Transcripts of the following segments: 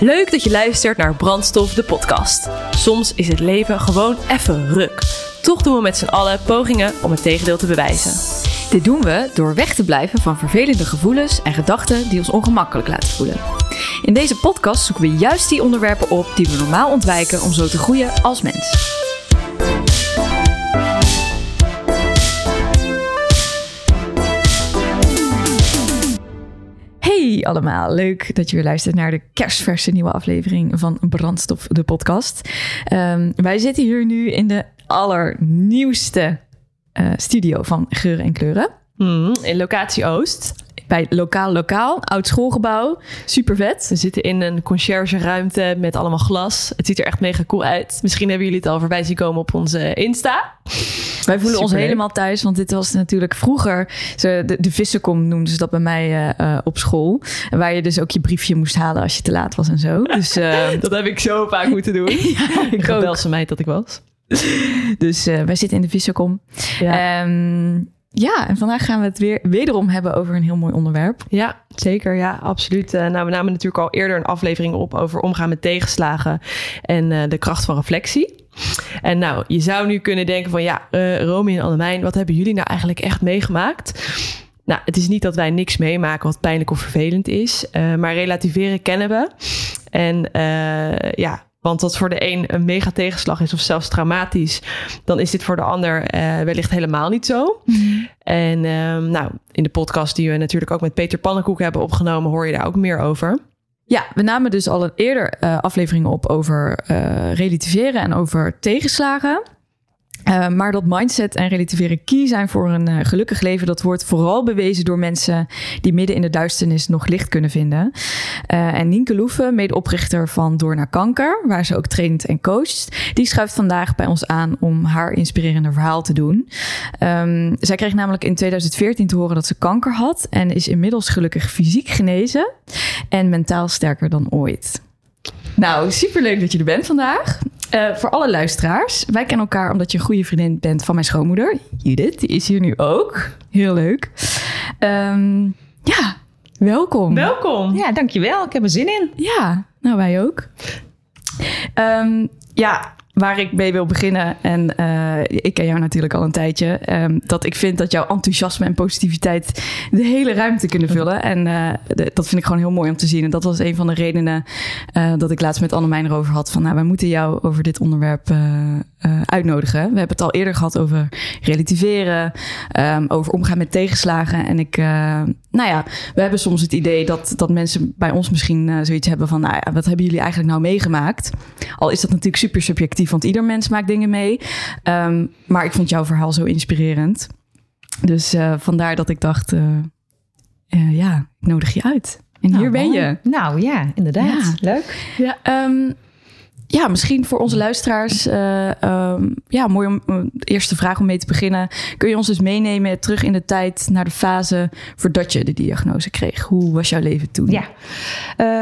Leuk dat je luistert naar Brandstof, de podcast. Soms is het leven gewoon even ruk. Toch doen we met z'n allen pogingen om het tegendeel te bewijzen. Dit doen we door weg te blijven van vervelende gevoelens en gedachten die ons ongemakkelijk laten voelen. In deze podcast zoeken we juist die onderwerpen op die we normaal ontwijken om zo te groeien als mens. Allemaal, leuk dat je weer luistert naar de kerstverse nieuwe aflevering van Brandstof, de podcast. Ehm, wij zitten hier nu in de allernieuwste eh, studio van Geuren en Kleuren. Hmm, in locatie Oost. Bij Lokaal Lokaal, oud schoolgebouw. Super vet. We zitten in een conciërge met allemaal glas. Het ziet er echt mega cool uit. Misschien hebben jullie het al voorbij zien komen op onze Insta. Wij voelen ons helemaal thuis, want dit was natuurlijk vroeger... De, de, de Vissenkom noemden ze dat bij mij uh, op school. Waar je dus ook je briefje moest halen als je te laat was en zo. Dus, uh, dat heb ik zo vaak moeten doen. ja, ik meid dat ik was. dus uh, wij zitten in de Vissenkom. Ja. Um, ja, en vandaag gaan we het weer wederom hebben over een heel mooi onderwerp. Ja, zeker. Ja, absoluut. Uh, nou, we namen natuurlijk al eerder een aflevering op over omgaan met tegenslagen en uh, de kracht van reflectie. En nou, je zou nu kunnen denken van ja, uh, Romy en Annemijn, wat hebben jullie nou eigenlijk echt meegemaakt? Nou, het is niet dat wij niks meemaken wat pijnlijk of vervelend is, maar relativeren kennen we. En ja, want wat voor de een een mega tegenslag is of zelfs traumatisch, dan is dit voor de ander uh, wellicht helemaal niet zo. Mhm. En um, nou, in de podcast die we natuurlijk ook met Peter Pannenkoek hebben opgenomen, hoor je daar ook meer over. Ja, we namen dus al een eerder uh, afleveringen op over uh, relativeren en over tegenslagen. Uh, maar dat mindset en relativeren key zijn voor een uh, gelukkig leven, dat wordt vooral bewezen door mensen die midden in de duisternis nog licht kunnen vinden. Uh, en Nienke Loeven, medeoprichter van Door naar Kanker, waar ze ook traint en coacht, die schuift vandaag bij ons aan om haar inspirerende verhaal te doen. Um, zij kreeg namelijk in 2014 te horen dat ze kanker had en is inmiddels gelukkig fysiek genezen en mentaal sterker dan ooit. Nou, superleuk dat je er bent vandaag. Uh, voor alle luisteraars, wij kennen elkaar omdat je een goede vriendin bent van mijn schoonmoeder, Judith. Die is hier nu ook. Heel leuk. Um, ja, welkom. Welkom. Ja, dankjewel. Ik heb er zin in. Ja, nou wij ook. Um, ja, waar ik mee wil beginnen, en uh, ik ken jou natuurlijk al een tijdje, um, dat ik vind dat jouw enthousiasme en positiviteit de hele ruimte kunnen vullen. En uh, de, dat vind ik gewoon heel mooi om te zien. En dat was een van de redenen uh, dat ik laatst met Annemijn erover had van, nou, wij moeten jou over dit onderwerp uitnodigen. We hebben het al eerder gehad over relativeren, um, over omgaan met tegenslagen. En ik, nou ja, we hebben soms het idee dat, dat mensen bij ons misschien zoiets hebben van, nou ja, wat hebben jullie eigenlijk nou meegemaakt? Al is dat natuurlijk super subjectief want ieder mens maakt dingen mee. Um, maar ik vond jouw verhaal zo inspirerend. Dus uh, vandaar dat ik dacht, uh, ja, ik nodig je uit. En nou, hier ben je. Nou ja, inderdaad. Ja. Leuk. Ja, um, ja, misschien voor onze luisteraars. Um, ja, mooi om de eerste vraag om mee te beginnen. Kun je ons dus meenemen terug in de tijd naar de fase voordat je de diagnose kreeg? Hoe was jouw leven toen? Ja,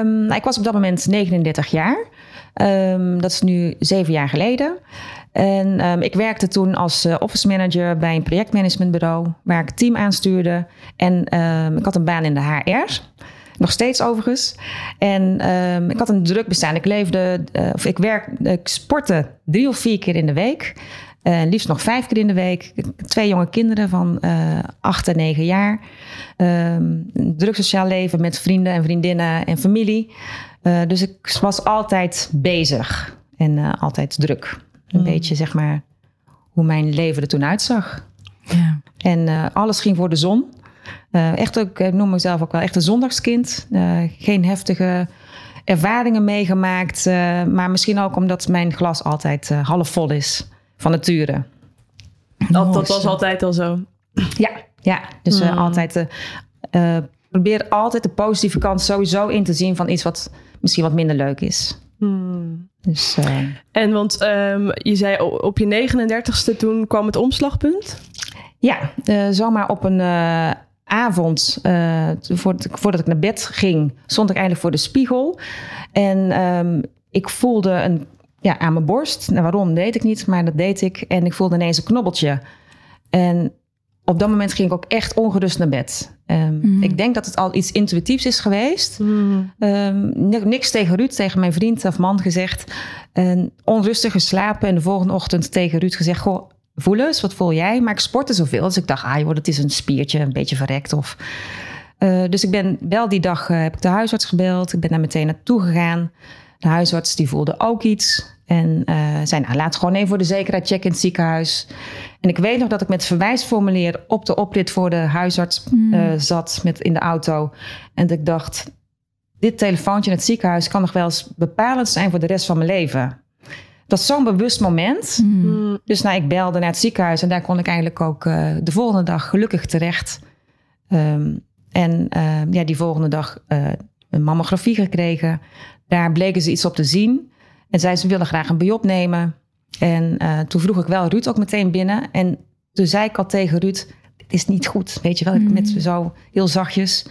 nou, ik was op dat moment 39 jaar. Um, dat is nu zeven jaar geleden. En ik werkte toen als uh, office manager bij een projectmanagementbureau waar ik team aanstuurde. En ik had een baan in de HR. Nog steeds overigens. En ik had een druk bestaan. Ik leefde, uh, of ik werk, ik sportte drie of vier keer in de week. Uh, liefst nog vijf keer in de week. Twee jonge kinderen van uh, acht en negen jaar. Um, een druk sociaal leven met vrienden en vriendinnen en familie. Uh, dus ik was altijd bezig en altijd druk. Een mm. beetje zeg maar hoe mijn leven er toen uitzag. Ja. En alles ging voor de zon. Echt ook, ik noem mezelf ook wel echt een zondagskind. geen heftige ervaringen meegemaakt. maar misschien ook omdat mijn glas altijd half vol is van nature. Dat, dat was altijd al zo. Ja, ja. dus mm. altijd probeer altijd de positieve kant sowieso in te zien van iets wat misschien wat minder leuk is. Hmm. Dus, uh... En want um, je zei op je 39ste toen kwam het omslagpunt? Ja, uh, zomaar op een uh, avond, voordat, voordat, ik naar bed ging, stond ik eigenlijk voor de spiegel. En um, ik voelde een, ja, aan mijn borst. Nou, waarom, weet ik niet, maar dat deed ik. En ik voelde ineens een knobbeltje. En op dat moment ging ik ook echt ongerust naar bed. Ehm, Mhm. Ik denk dat het al iets intuïtiefs is geweest. Ehm, ni- niks tegen Ruud, tegen mijn vriend of man gezegd. En onrustig geslapen en de volgende ochtend tegen Ruud gezegd... Goh, voel eens, wat voel jij? Maar ik sportte zoveel, dus ik dacht... Ah joh, dat is een spiertje, een beetje verrekt. Of... Eh, dus ik ben wel die dag, eh, heb ik de huisarts gebeld. Ik ben daar meteen naartoe gegaan. De huisarts die voelde ook iets. En eh zei, nou, laat gewoon even voor de zekerheid checken in het ziekenhuis. En ik weet nog dat ik met het verwijsformulier op de oprit voor de huisarts eh, zat met, in de auto. En dat ik dacht, dit telefoontje in het ziekenhuis kan nog wel eens bepalend zijn voor de rest van mijn leven. Dat is zo'n bewust moment. Mhm. Dus nou, ik belde naar het ziekenhuis en daar kon ik eigenlijk ook eh, de volgende dag gelukkig terecht. Ehm, en eh, ja, die volgende dag eh, een mammografie gekregen. Daar bleken ze iets op te zien. En zei ze willen graag een biop nemen. En eh, toen vroeg ik wel Ruud ook meteen binnen. En toen zei ik al tegen Ruud, dit is niet goed. Weet je wel, Mhm. met zo heel zachtjes.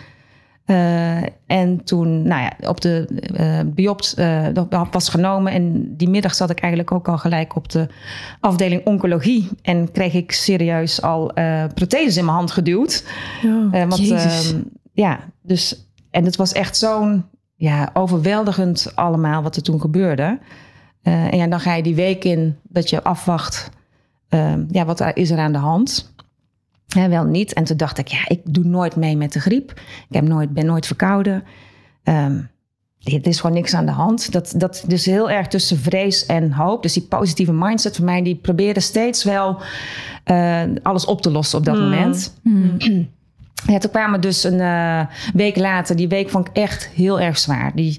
Eh, en toen, nou ja, op de eh biopt eh, was genomen. En die middag zat ik eigenlijk ook al gelijk op de afdeling oncologie. En kreeg ik serieus al protheses in mijn hand geduwd. Ja. Eh, want, ehm, ja, dus, en het was echt zo'n ja, overweldigend allemaal wat er toen gebeurde. En ja, dan ga je die week in dat je afwacht. ehm, ja, wat is er aan de hand? Hè, wel niet. En toen dacht ik, ja, ik doe nooit mee met de griep. Ik heb nooit, ben nooit verkouden. Ehm er is gewoon niks aan de hand. Dat, dat dus heel erg tussen vrees en hoop. Dus die positieve mindset van mij, die probeerde steeds wel eh, alles op te lossen op dat Hmm. moment. Ja, toen kwamen dus een eh, week later. Die week vond ik echt heel erg zwaar. Die,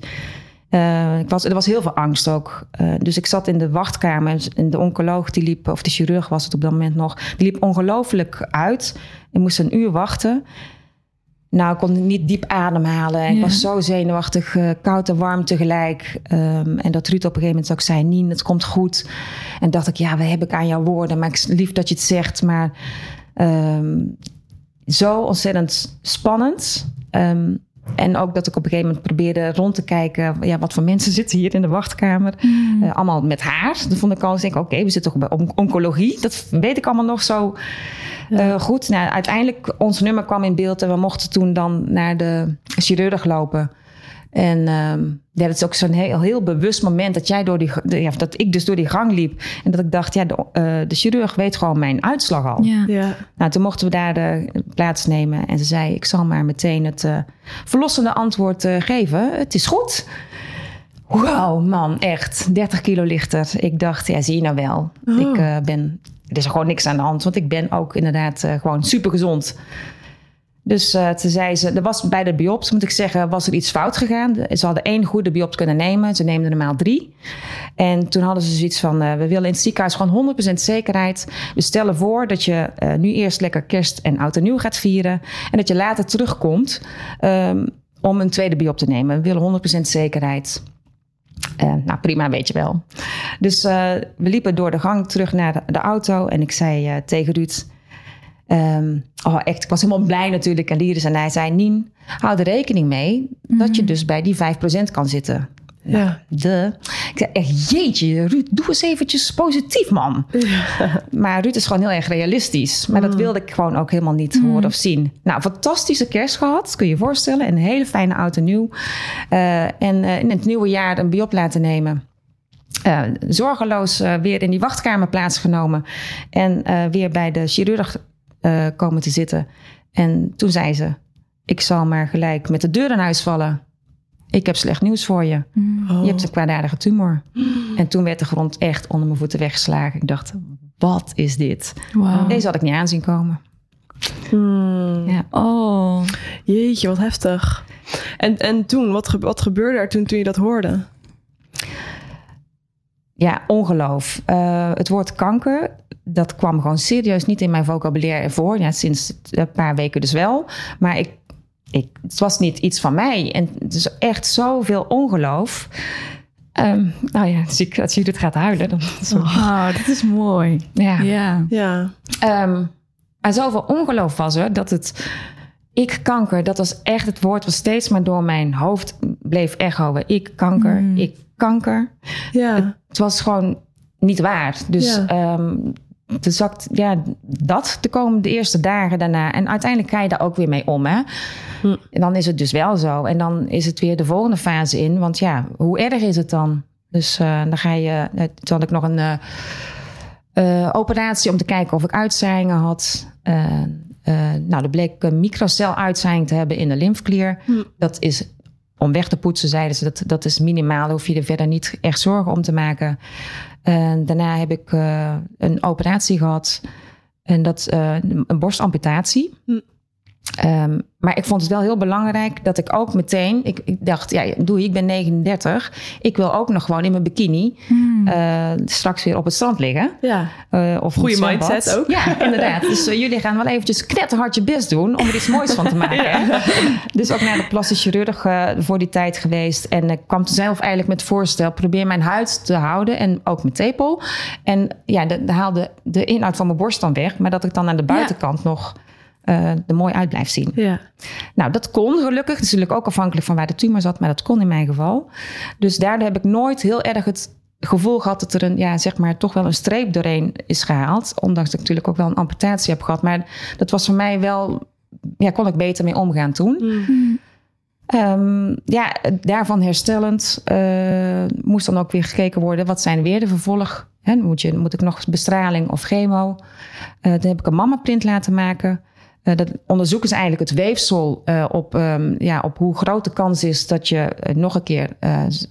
eh, ik was, er was heel veel angst ook. Eh, dus ik zat in de wachtkamer. En de oncoloog, die liep, of de chirurg was het op dat moment nog, die liep ongelooflijk uit. Ik moest een uur wachten. Nou, ik kon niet diep ademhalen. En Ik was zo zenuwachtig, eh, koud en warm tegelijk. Ehm, en dat Ruud op een gegeven moment ook zei: Nien, het komt goed. En dacht ik: Ja, wat heb ik aan jouw woorden? Maar ik lief dat je het zegt. Maar ehm, zo ontzettend spannend. Ehm, en ook dat ik op een gegeven moment probeerde rond te kijken. Ja, wat voor mensen zitten hier in de wachtkamer? Eh, allemaal met haar. Dat vond ik al. Dus ik denk, oké, we zitten toch bij on- oncologie. Dat weet ik allemaal nog zo eh, goed. Nou, uiteindelijk, ons nummer kwam in beeld. En we mochten toen dan naar de chirurg lopen. En ehm, ja, dat is ook zo'n heel, heel bewust moment dat jij door die, de- ja, dat ik dus door die gang liep. En dat ik dacht, ja, de, eh, de chirurg weet gewoon mijn uitslag al. Ja. Ja. Nou, toen mochten we daar eh, plaatsnemen. En ze zei, ik zal maar meteen het eh, verlossende antwoord eh, geven. Het is goed. Wauw, man, echt. 30 kilo lichter. Ik dacht, ja, zie je nou wel. Oh. Ik eh, ben, er is gewoon niks aan de hand. Want ik ben ook inderdaad eh, gewoon super gezond. Dus toen zei ze, er was bij de biopt, moet ik zeggen, was er iets fout gegaan. Ze hadden één goede biopt kunnen nemen. Ze neemden normaal drie. En toen hadden ze zoiets van, eh, we willen in het ziekenhuis gewoon 100% zekerheid. We stellen voor dat je eh, nu eerst lekker kerst en oud en nieuw gaat vieren. En dat je later terugkomt ehm, om een tweede biop te nemen. We willen 100% zekerheid. Nou, prima, weet je wel. Dus we liepen door de gang terug naar de, auto. En ik zei tegen Ruud... ehm, oh, echt, ik was helemaal blij natuurlijk. En Liris en hij zei... Nien, hou er rekening mee... dat je dus bij die 5% kan zitten. Ja. De. Ik zei echt, jeetje, Ruud, doe eens eventjes positief, man. Maar Ruud is gewoon heel erg realistisch. Maar dat wilde ik gewoon ook helemaal niet horen of zien. Nou, fantastische kerst gehad, kun je je voorstellen. En een hele fijne oud en nieuw. Eh, en eh, in het nieuwe jaar een biop laten nemen. Eh, zorgeloos weer in die wachtkamer plaatsgenomen. En weer bij de chirurg eh, komen te zitten. En toen zei ze, ik zal maar gelijk met de deur in huis vallen. Ik heb slecht nieuws voor je. Oh. Je hebt een kwaadaardige tumor. En toen werd de grond echt onder mijn voeten weggeslagen. Ik dacht, wat is dit? Wauw. Deze had ik niet aanzien komen. Hmm. Ja. Oh. Jeetje, wat heftig. En, en toen, wat, ge- wat gebeurde er toen, toen je dat hoorde? Ja, ongeloof. Eh, het woord kanker, dat kwam gewoon serieus niet in mijn vocabulaire voor. Ja, sinds een paar weken dus wel. Maar ik, ik, het was niet iets van mij. En het is echt zoveel ongeloof. Ehm, nou ja, als, ik, als Judith gaat huilen, dan... Oh, dat is mooi. Ja. Ja. Ja. Ehm, maar zoveel ongeloof was er dat het. Ik kanker, dat was echt het woord wat steeds maar door mijn hoofd bleef echoen. Ik kanker, Mm. ik kanker. Ja. Het was gewoon niet waar. Dus Ja. ehm, toen zakt ja, dat te komen de eerste dagen daarna. En uiteindelijk ga je daar ook weer mee om. Hè? Hm. En dan is het dus wel zo. En dan is het weer de volgende fase in. Want ja, hoe erg is het dan? Dus eh, dan ga je. eh, Toen had ik nog een eh, operatie om te kijken of ik uitzaaiingen had. Nou, er bleek een microcel-uitzaaiing te hebben in de lymfeklier. Hm. Dat is om weg te poetsen, zeiden ze. Dat, dat is minimaal. Daar hoef je er verder niet echt zorgen om te maken. En daarna heb ik eh, een operatie gehad. En dat eh, een borstamputatie. Hm. Ehm, maar ik vond het wel heel belangrijk dat ik ook meteen... Ik, ik dacht, ja, doe, ik ben 39. Ik wil ook nog gewoon in mijn bikini... eh, straks weer op het strand liggen. Ja. Eh, of zwembad. mindset ook. Ja, inderdaad. Dus eh, jullie gaan wel eventjes knetterhard je best doen om er iets moois van te maken. Dus ook naar de plastisch chirurg voor die tijd geweest. En ik kwam zelf eigenlijk met het voorstel... probeer mijn huid te houden en ook mijn tepel. En ja, de, de haalde de inhoud van mijn borst dan weg. Maar dat ik dan aan de buitenkant nog eh, er mooi uit blijf zien. Ja. Nou, dat kon gelukkig. Het is natuurlijk ook afhankelijk van waar de tumor zat, maar dat kon in mijn geval. Dus daardoor heb ik nooit heel erg het gevoel gehad dat er een, ja, zeg maar, toch wel een streep doorheen is gehaald. Ondanks dat ik natuurlijk ook wel een amputatie heb gehad. Maar dat was voor mij wel, ja, kon ik beter mee omgaan toen. Hm. Ehm, ja, daarvan herstellend eh, moest dan ook weer gekeken worden. Wat zijn weer de vervolg? Hè, moet, je, moet ik nog bestraling of chemo? Eh toen heb ik een mammaprint laten maken. Eh, dat onderzoeken ze eigenlijk het weefsel eh, op, ehm, ja, op hoe groot de kans is dat je eh, nog een keer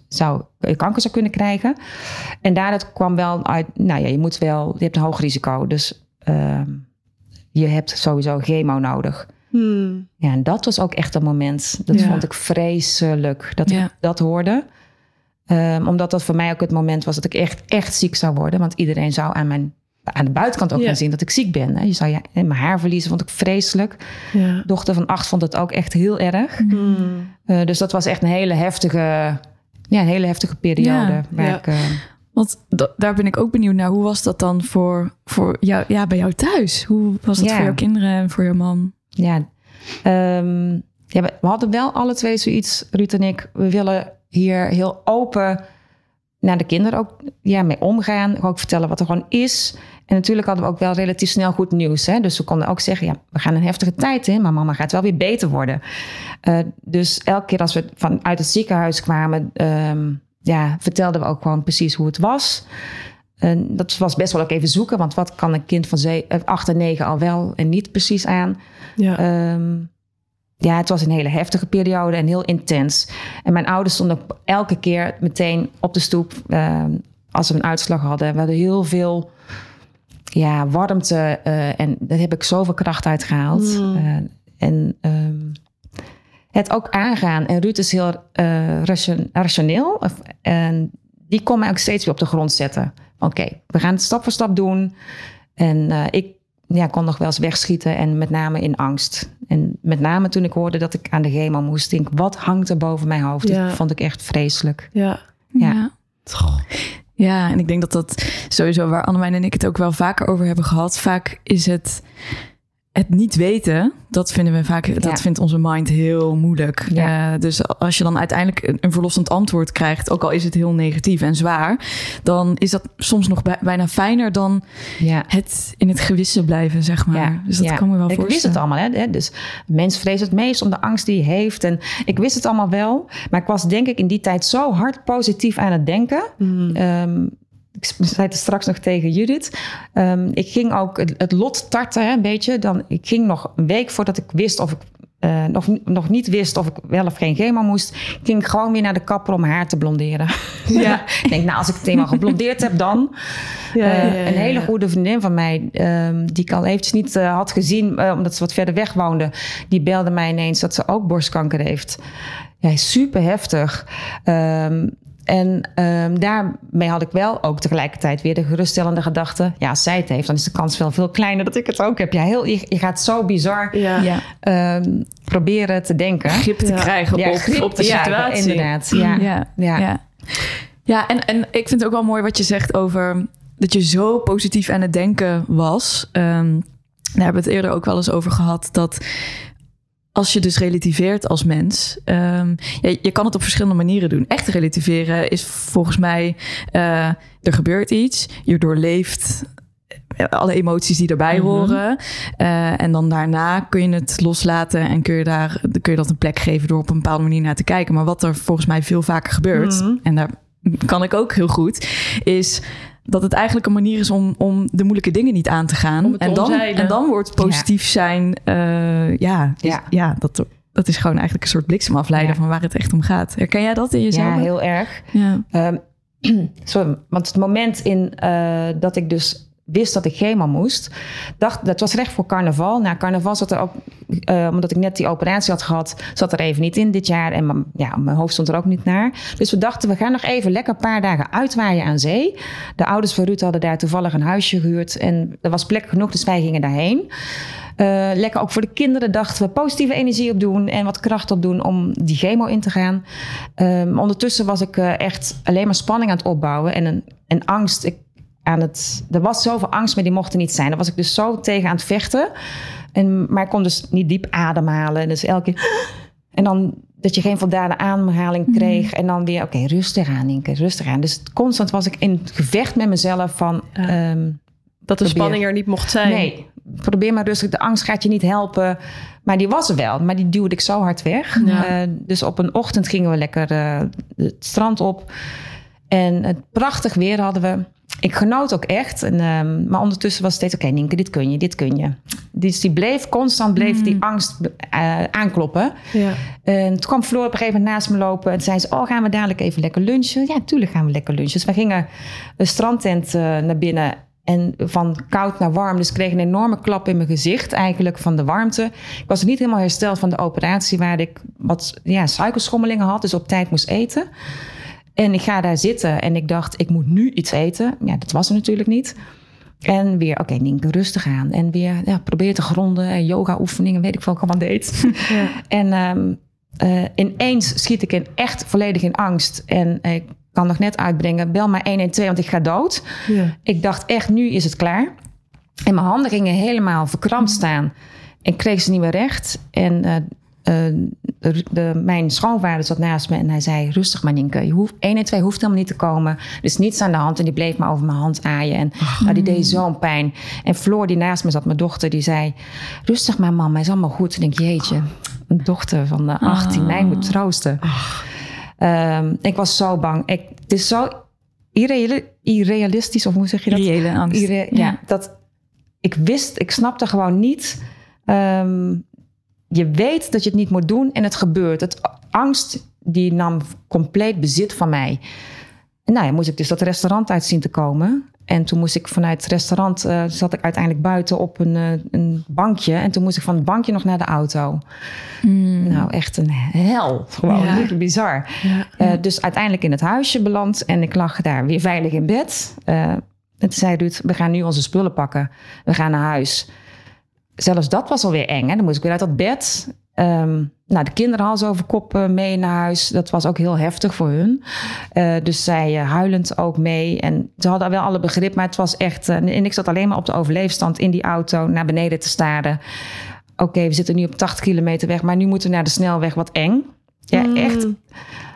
zou, kanker zou kunnen krijgen. En daaruit kwam wel uit, nou ja, je moet wel, je hebt een hoog risico. Dus ehm, je hebt sowieso chemo nodig. Hm. Ja, en dat was ook echt een moment. Dat Ja. vond ik vreselijk dat Ja. ik dat hoorde. Ehm, omdat dat voor mij ook het moment was dat ik echt, echt ziek zou worden. Want iedereen zou aan, mijn, aan de buitenkant ook Ja. gaan zien dat ik ziek ben. Hè. Je zou je, en mijn haar verliezen, vond ik vreselijk. Ja. Dochter van acht vond het ook echt heel erg. Hm. Eh, dus dat was echt een hele heftige, ja, een hele heftige periode. Ja, waar ja. ik, eh, Want da- daar ben ik ook benieuwd naar. Hoe was dat dan voor, voor jou, ja, bij jou thuis? Hoe was dat Ja. voor jouw kinderen en voor jouw man? Ja, ehm, ja we, we hadden wel alle twee zoiets, Ruud en ik. We willen hier heel open naar de kinderen ook ja, mee omgaan. Ook vertellen wat er gewoon is. En natuurlijk hadden we ook wel relatief snel goed nieuws. Hè? Dus we konden ook zeggen, ja, we gaan een heftige tijd in. Maar mama gaat wel weer beter worden. Eh, dus elke keer als we vanuit het ziekenhuis kwamen... ehm, ja, vertelden we ook gewoon precies hoe het was. En dat was best wel ook even zoeken. Want wat kan een kind van ze- eh, acht en negen al wel en niet precies aan? Ja. Ehm, ja, het was een hele heftige periode en heel intens. En mijn ouders stonden elke keer meteen op de stoep ehm, als we een uitslag hadden. We hadden heel veel ja, warmte eh, en daar heb ik zoveel kracht uit gehaald. Mm. Eh, en ehm, het ook aangaan. En Ruud is heel eh, ration- rationeel. Of- En die kon mij ook steeds weer op de grond zetten. Oké, we gaan het stap voor stap doen. En eh, ik ja, kon nog wel eens wegschieten en met name in angst. En met name toen ik hoorde dat ik aan de chemo moest, denk ik, wat hangt er boven mijn hoofd? Ja. Dat vond ik echt vreselijk. ja. Ja. Ja. Ja, en ik denk dat dat sowieso waar Annemijn en ik het ook wel vaker over hebben gehad. Vaak is het het niet weten, dat vinden we vaak, dat vindt onze mind heel moeilijk. Ja. Eh, dus als je dan uiteindelijk een, een verlossend antwoord krijgt, ook al is het heel negatief en zwaar, dan is dat soms nog bij- bijna fijner dan Ja. het in het gewisse blijven, zeg maar. Ja, dus dat ja. kan me wel ik voorstellen. wist het allemaal. Hè? hè. Dus mens vreest het meest om de angst die hij heeft. En ik wist het allemaal wel. Maar ik was denk ik in die tijd zo hard positief aan het denken. Hm. Ehm, ik zei het straks nog tegen Judith. Ehm, ik ging ook het, het lot tarten, hè, een beetje. Dan, ik ging nog een week voordat ik wist of ik eh, nog, nog niet wist of ik wel of geen chemo moest, ging ik gewoon weer naar de kapper om haar te blonderen. Ja. ik denk, nou, als ik het eenmaal geblondeerd heb, dan. Ja, Eh, ja, ja, ja, een hele goede vriendin van mij, ehm, die ik al eventjes niet eh, had gezien, omdat ze wat verder weg woonde, die belde mij ineens dat ze ook borstkanker heeft. Ja, super heftig. Ehm, en ehm, daarmee had ik wel ook tegelijkertijd weer de geruststellende gedachte. Ja, als zij het heeft, dan is de kans wel veel kleiner dat ik het ook heb. Ja, heel, je, je gaat zo bizar Ja. Ja, ehm, proberen te denken. grip te Ja. krijgen Ja, op, grip op de situatie. Inderdaad, ja. Ja, Ja. ja. ja. en, en ik vind het ook wel mooi wat je zegt over dat je zo positief aan het denken was. Ehm, daar hebben we het eerder ook wel eens over gehad. Dat als je dus relativeert als mens, ehm, ja, je kan het op verschillende manieren doen. Echt relativeren is volgens mij, eh, er gebeurt iets, je doorleeft alle emoties die erbij Mhm. horen. Eh, en dan daarna kun je het loslaten en kun je, daar, kun je dat een plek geven door op een bepaalde manier naar te kijken. Maar wat er volgens mij veel vaker gebeurt, Mhm. en daar kan ik ook heel goed, is dat het eigenlijk een manier is om, om de moeilijke dingen niet aan te gaan. Om het te en, dan, omzeilen. en dan wordt positief zijn, eh, ja, is- Ja. ja dat, dat is gewoon eigenlijk een soort bliksemafleider Ja. van waar het echt om gaat. Herken jij dat in jezelf? Ja, heel erg. Ja. Ehm, sorry, want het moment in eh, dat ik dus wist dat ik chemo moest, dacht dat was recht voor carnaval. Na carnaval zat er ook, eh, omdat ik net die operatie had gehad, zat er even niet in dit jaar en mijn, ja, mijn hoofd stond er ook niet naar. Dus we dachten, we gaan nog even lekker een paar dagen uitwaaien aan zee. De ouders van Ruud hadden daar toevallig een huisje gehuurd en er was plek genoeg, dus wij gingen daarheen. Eh, lekker ook voor de kinderen dachten we positieve energie opdoen en wat kracht opdoen om die chemo in te gaan. Ehm, ondertussen was ik eh, echt alleen maar spanning aan het opbouwen en, een, en angst. Aan het, er was zoveel angst, maar die mocht er niet zijn. Daar was ik dus zo tegen aan het vechten. En, maar ik kon dus niet diep ademhalen. Dus elke keer... En dan dat je geen voldane ademhaling kreeg. En dan weer, oké, rustig aan, Inke, rustig aan. Dus constant was ik in het gevecht met mezelf van... Ja. ehm, Dat de Probeer. spanning er niet mocht zijn. Nee, probeer maar rustig. De angst gaat je niet helpen. Maar die was er wel, maar die duwde ik zo hard weg. Ja. Eh, dus op een ochtend gingen we lekker eh, het strand op. En het prachtig weer hadden we. Ik genoot ook echt. En, ehm, maar ondertussen was het steeds, oké Nienke, dit kun je, dit kun je. Dus die bleef, constant bleef die angst eh, aankloppen. Ja. En toen kwam Floor op een gegeven moment naast me lopen. En zei ze, oh, gaan we dadelijk even lekker lunchen? Ja, tuurlijk gaan we lekker lunchen. Dus we gingen de strandtent eh, naar binnen. En van koud naar warm. Dus ik kreeg een enorme klap in mijn gezicht eigenlijk van de warmte. Ik was niet helemaal hersteld van de operatie... waar ik wat ja, suikerschommelingen had. Dus op tijd moest eten. En ik ga daar zitten en ik dacht, ik moet nu iets eten. Ja, dat was er natuurlijk niet. En weer, oké, Nienke, rustig aan. En weer, ja, probeer te gronden. En yoga oefeningen, weet ik veel wat ik allemaal deed. Ja. En ehm, eh, ineens schiet ik in echt volledig in angst. En ik kan nog net uitbrengen, bel maar 112, want ik ga dood. Ja. Ik dacht echt, nu is het klaar. En mijn handen gingen helemaal verkrampt staan. En kreeg ze niet meer recht. En eh, eh, de, de- mijn schoonvader zat naast me en hij zei... rustig maar Nienke, je hoeft, 112 hoeft helemaal niet te komen. Er is niets aan de hand. En die bleef maar over mijn hand aaien. En nou, die deed zo'n pijn. En Floor die naast me zat, mijn dochter, die zei... rustig maar mama, is allemaal goed. En ik denk, jeetje, een dochter van de 18, mij moet troosten. Ehm, ik was zo bang. Ik, het is zo irreali- irrealistisch, of hoe zeg je dat? Reële angst. Irre- ja. dat ik wist, ik snapte gewoon niet. ehm, je weet dat je het niet moet doen en het gebeurt. Het angst die nam compleet bezit van mij. En nou ja, moest ik dus dat restaurant uit zien te komen. En toen moest ik vanuit het restaurant, eh, zat ik uiteindelijk buiten op een, eh, een bankje. En toen moest ik van het bankje nog naar de auto. Nou, echt een hel. Gewoon Ja. bizar. Ja. Eh, dus uiteindelijk in het huisje beland en ik lag daar weer veilig in bed. En toen zei Ruud, we gaan nu onze spullen pakken. We gaan naar huis. Zelfs dat was alweer eng. Hè? Dan moest ik weer uit dat bed. Ehm, nou, de kinderen hals over kop mee naar huis. Dat was ook heel heftig voor hun. Eh, dus zij eh, huilend ook mee. En ze hadden wel alle begrip, maar het was echt... eh, en ik zat alleen maar op de overleefstand in die auto naar beneden te staren. Oké, we zitten nu op 80 kilometer weg, maar nu moeten we naar de snelweg. Wat eng. Ja, echt Mm.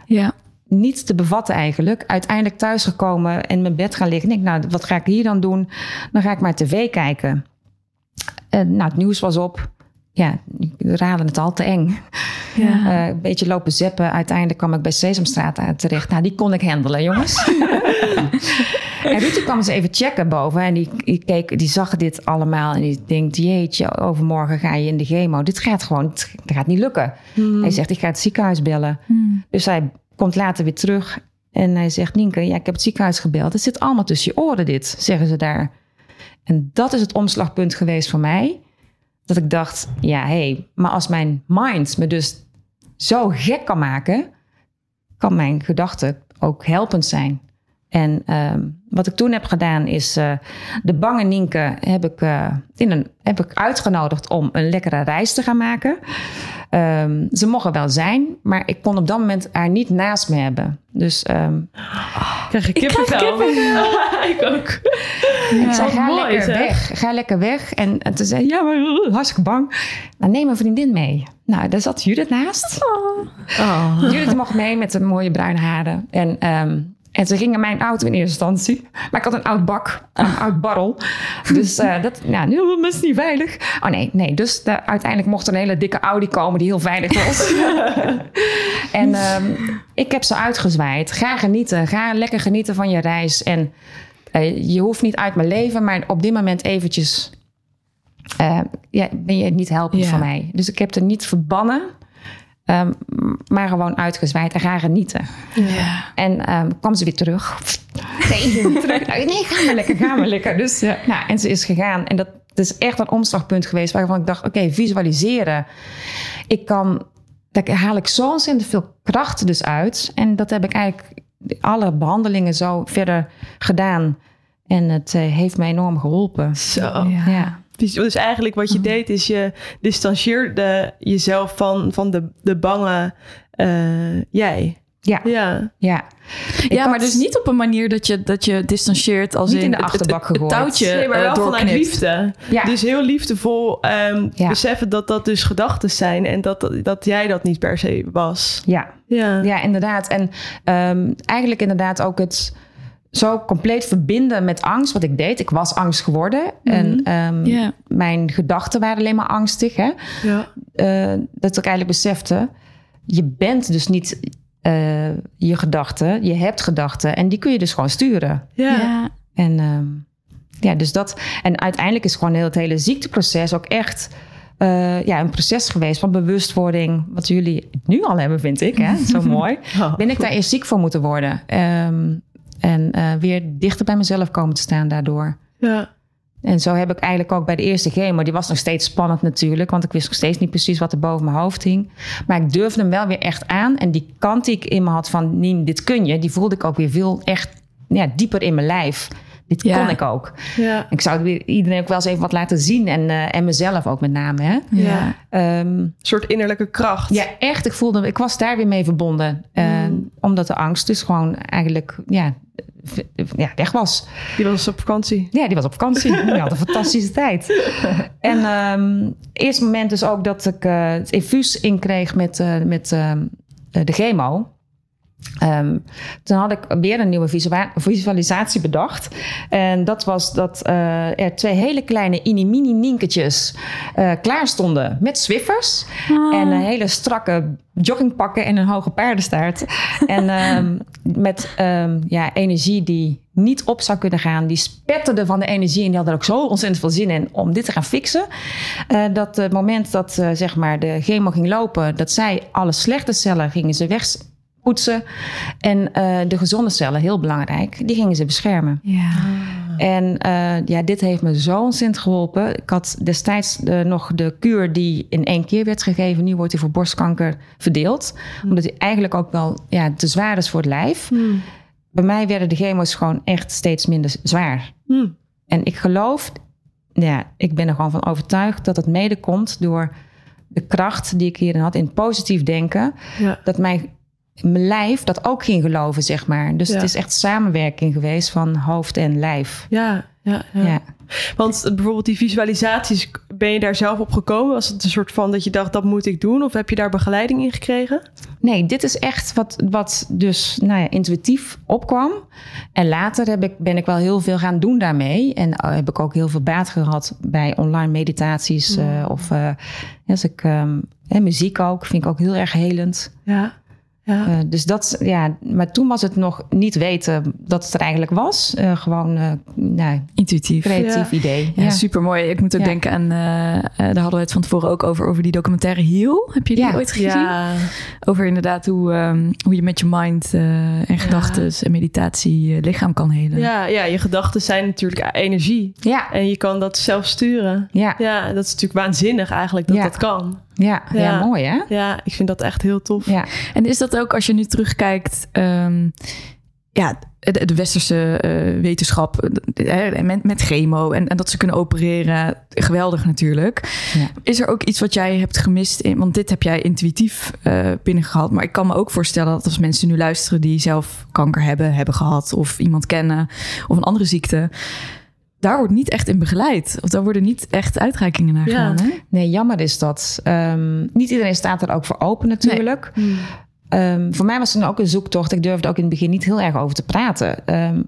Ja. niet te bevatten eigenlijk. Uiteindelijk thuisgekomen en in mijn bed gaan liggen. Ik nou, wat ga ik hier dan doen? Dan ga ik maar tv kijken. En, nou, het nieuws was op. Ja, we raden het al te eng. Ja. Eh, een beetje lopen zeppen. Uiteindelijk kwam ik bij Sesamstraat terecht. Nou, die kon ik handelen, jongens. en Ruud kwam eens even checken boven. En die, die, keek, die zag dit allemaal. En die denkt, jeetje, overmorgen ga je in de chemo. Dit gaat gewoon, het gaat niet lukken. Hij zegt, ik ga het ziekenhuis bellen. Dus hij komt later weer terug. En hij zegt, Nienke, ja, ik heb het ziekenhuis gebeld. Het zit allemaal tussen je oren dit, zeggen ze daar. En dat is het omslagpunt geweest voor mij. Dat ik dacht, ja, hé, hey, maar als mijn mind me dus zo gek kan maken... kan mijn gedachte ook helpend zijn. En ehm, wat ik toen heb gedaan is... eh, de bange Nienke heb ik, eh, in een, heb ik uitgenodigd om een lekkere reis te gaan maken. Ehm, ze mogen wel zijn, maar ik kon op dat moment haar niet naast me hebben. Dus ehm, Krijg je kippenvel? ik ook. ik zei, ga mooi, lekker zeg. weg. Ga lekker weg. En, en toen zei ja, maar uh, hartstikke bang. Nou, neem een vriendin mee. Nou, daar zat Judith naast. Oh. Judith mocht mee met de mooie bruine haren. En ehm, En ze gingen mijn auto in eerste instantie. Maar ik had een oud bak, een oud barrel. Dus uh, dat, nou, nu is niet veilig. Oh nee, nee. Dus de, uiteindelijk mocht er een hele dikke Audi komen die heel veilig was. en um, ik heb ze uitgezwaaid. Ga genieten. Ga lekker genieten van je reis. En uh, je hoeft niet uit mijn leven, maar op dit moment eventjes... Uh, ja, ben je niet helpend ja. voor mij. Dus ik heb er niet verbannen. Um, maar gewoon uitgezwaaid en ga genieten. Ja. En um, kwam ze weer terug. Nee, terug. nee, ga maar lekker, ga maar lekker. Dus, ja. nou, en ze is gegaan. En dat, dat is echt een omslagpunt geweest waarvan ik dacht: oké, okay, visualiseren. Ik kan, daar haal ik zo ontzettend veel kracht dus uit. En dat heb ik eigenlijk alle behandelingen zo verder gedaan. En het uh, heeft mij enorm geholpen. Zo. Ja. ja. Dus eigenlijk wat je mm. deed is je distancieerde jezelf van, van de, de bange uh, jij. Ja. Ja. Ja, ja maar dus niet op een manier dat je, dat je distancieert als niet in, in de achterbak het, het, het touwtje nee, maar wel uh, vanuit liefde. Ja. Dus heel liefdevol um, ja. beseffen dat dat dus gedachten zijn en dat, dat jij dat niet per se was. Ja, ja. ja inderdaad. En um, eigenlijk inderdaad ook het zo compleet verbinden met angst, wat ik deed. Ik was angst geworden. Mm -hmm. En um, yeah. mijn gedachten waren alleen maar angstig. Hè? Ja. Uh, dat ik eigenlijk besefte, je bent dus niet uh, je gedachten. Je hebt gedachten en die kun je dus gewoon sturen. Ja. ja. En um, ja, dus dat. En uiteindelijk is gewoon heel het hele ziekteproces ook echt... Uh, ja, een proces geweest van bewustwording. Wat jullie nu al hebben, vind ik. Hè? Zo mooi. Oh. Ben ik daar eerst ziek voor moeten worden? Um, en uh, weer dichter bij mezelf komen te staan daardoor. Ja. En zo heb ik eigenlijk ook bij de eerste chemo... die was nog steeds spannend natuurlijk... want ik wist nog steeds niet precies wat er boven mijn hoofd hing. Maar ik durfde hem wel weer echt aan. En die kant die ik in me had van... Nien, dit kun je... die voelde ik ook weer veel echt ja, dieper in mijn lijf. Dit ja. kon ik ook. Ja. Ik zou weer iedereen ook wel eens even wat laten zien. En, uh, en mezelf ook met name. Hè? Ja. Um, een soort innerlijke kracht. Ja, echt. Ik voelde... Ik was daar weer mee verbonden. Uh, mm. Omdat de angst dus gewoon eigenlijk... Ja, ja, weg was. Die was op vakantie. Ja, die was op vakantie. Die had een fantastische tijd. En um, eerste moment dus ook dat ik uh, het infuus inkreeg met, uh, met uh, de chemo. Um, toen had ik weer een nieuwe visualisatie bedacht. En dat was dat uh, er twee hele kleine inimini ninketjes uh, klaar stonden met Swiffers. Ah. En een hele strakke joggingpakken en een hoge paardenstaart. en um, met um, ja, energie die niet op zou kunnen gaan. Die spetterden van de energie en die hadden er ook zo ontzettend veel zin in om dit te gaan fixen. Uh, dat het moment dat zeg maar de chemo ging lopen, dat zij alle slechte cellen gingen ze weg poetsen. En uh, de gezonde cellen, heel belangrijk, die gingen ze beschermen. Ja. En uh, ja, dit heeft me zo ontzettend geholpen. Ik had destijds uh, nog de kuur die in één keer werd gegeven. Nu wordt die voor borstkanker verdeeld. Mm. Omdat die eigenlijk ook wel ja, te zwaar is voor het lijf. Mm. Bij mij werden de chemo's gewoon echt steeds minder zwaar. Mm. En ik geloof, ja, ik ben er gewoon van overtuigd dat het mede komt door de kracht die ik hierin had in positief denken. Ja. Dat mijn mijn lijf dat ook ging geloven, zeg maar. Dus ja. het is echt samenwerking geweest van hoofd en lijf. Ja, ja, ja. ja. Want bijvoorbeeld die visualisaties, ben je daar zelf op gekomen? Was het een soort van dat je dacht, dat moet ik doen? Of heb je daar begeleiding in gekregen? Nee, dit is echt wat, wat dus nou ja, intuïtief opkwam. En later heb ik, ben ik wel heel veel gaan doen daarmee. En uh, heb ik ook heel veel baat gehad bij online meditaties. Mm. Uh, of uh, als ik, um, muziek ook, vind ik ook heel erg helend. Ja. Ja. Uh, dus dat, ja, maar toen was het nog niet weten dat het er eigenlijk was. Uh, gewoon, uh, nou, intuïtief. Creatief ja. idee. Ja, ja, super mooi. Ik moet ook ja. denken aan, daar hadden we het van tevoren ook over, over die documentaire Heal. Heb je die ja. ooit gezien? Ja. Over inderdaad hoe, um, hoe je met je mind en gedachten en meditatie je lichaam kan helen. Ja, ja je gedachten zijn natuurlijk energie. Ja. En je kan dat zelf sturen. Ja. Ja, dat is natuurlijk waanzinnig eigenlijk dat dat kan. Ja, ja, ja, mooi hè? Ja, ik vind dat echt heel tof. Ja. En is dat ook als je nu terugkijkt, um, ja, de, de westerse uh, wetenschap uh, met, met chemo en, en, dat ze kunnen opereren, geweldig natuurlijk. Ja. Is er ook iets wat jij hebt gemist? In, want dit heb jij intuïtief uh, binnengehaald, maar ik kan me ook voorstellen dat als mensen nu luisteren die zelf kanker hebben, hebben gehad of iemand kennen of een andere ziekte daar wordt niet echt in begeleid. Of daar worden niet echt uitreikingen naar gedaan. Ja. Hè? Nee, jammer is dat. Um, niet iedereen staat er ook voor open natuurlijk. Nee. ehm, voor mij was het ook een zoektocht. Ik durfde ook in het begin niet heel erg over te praten. Ehm,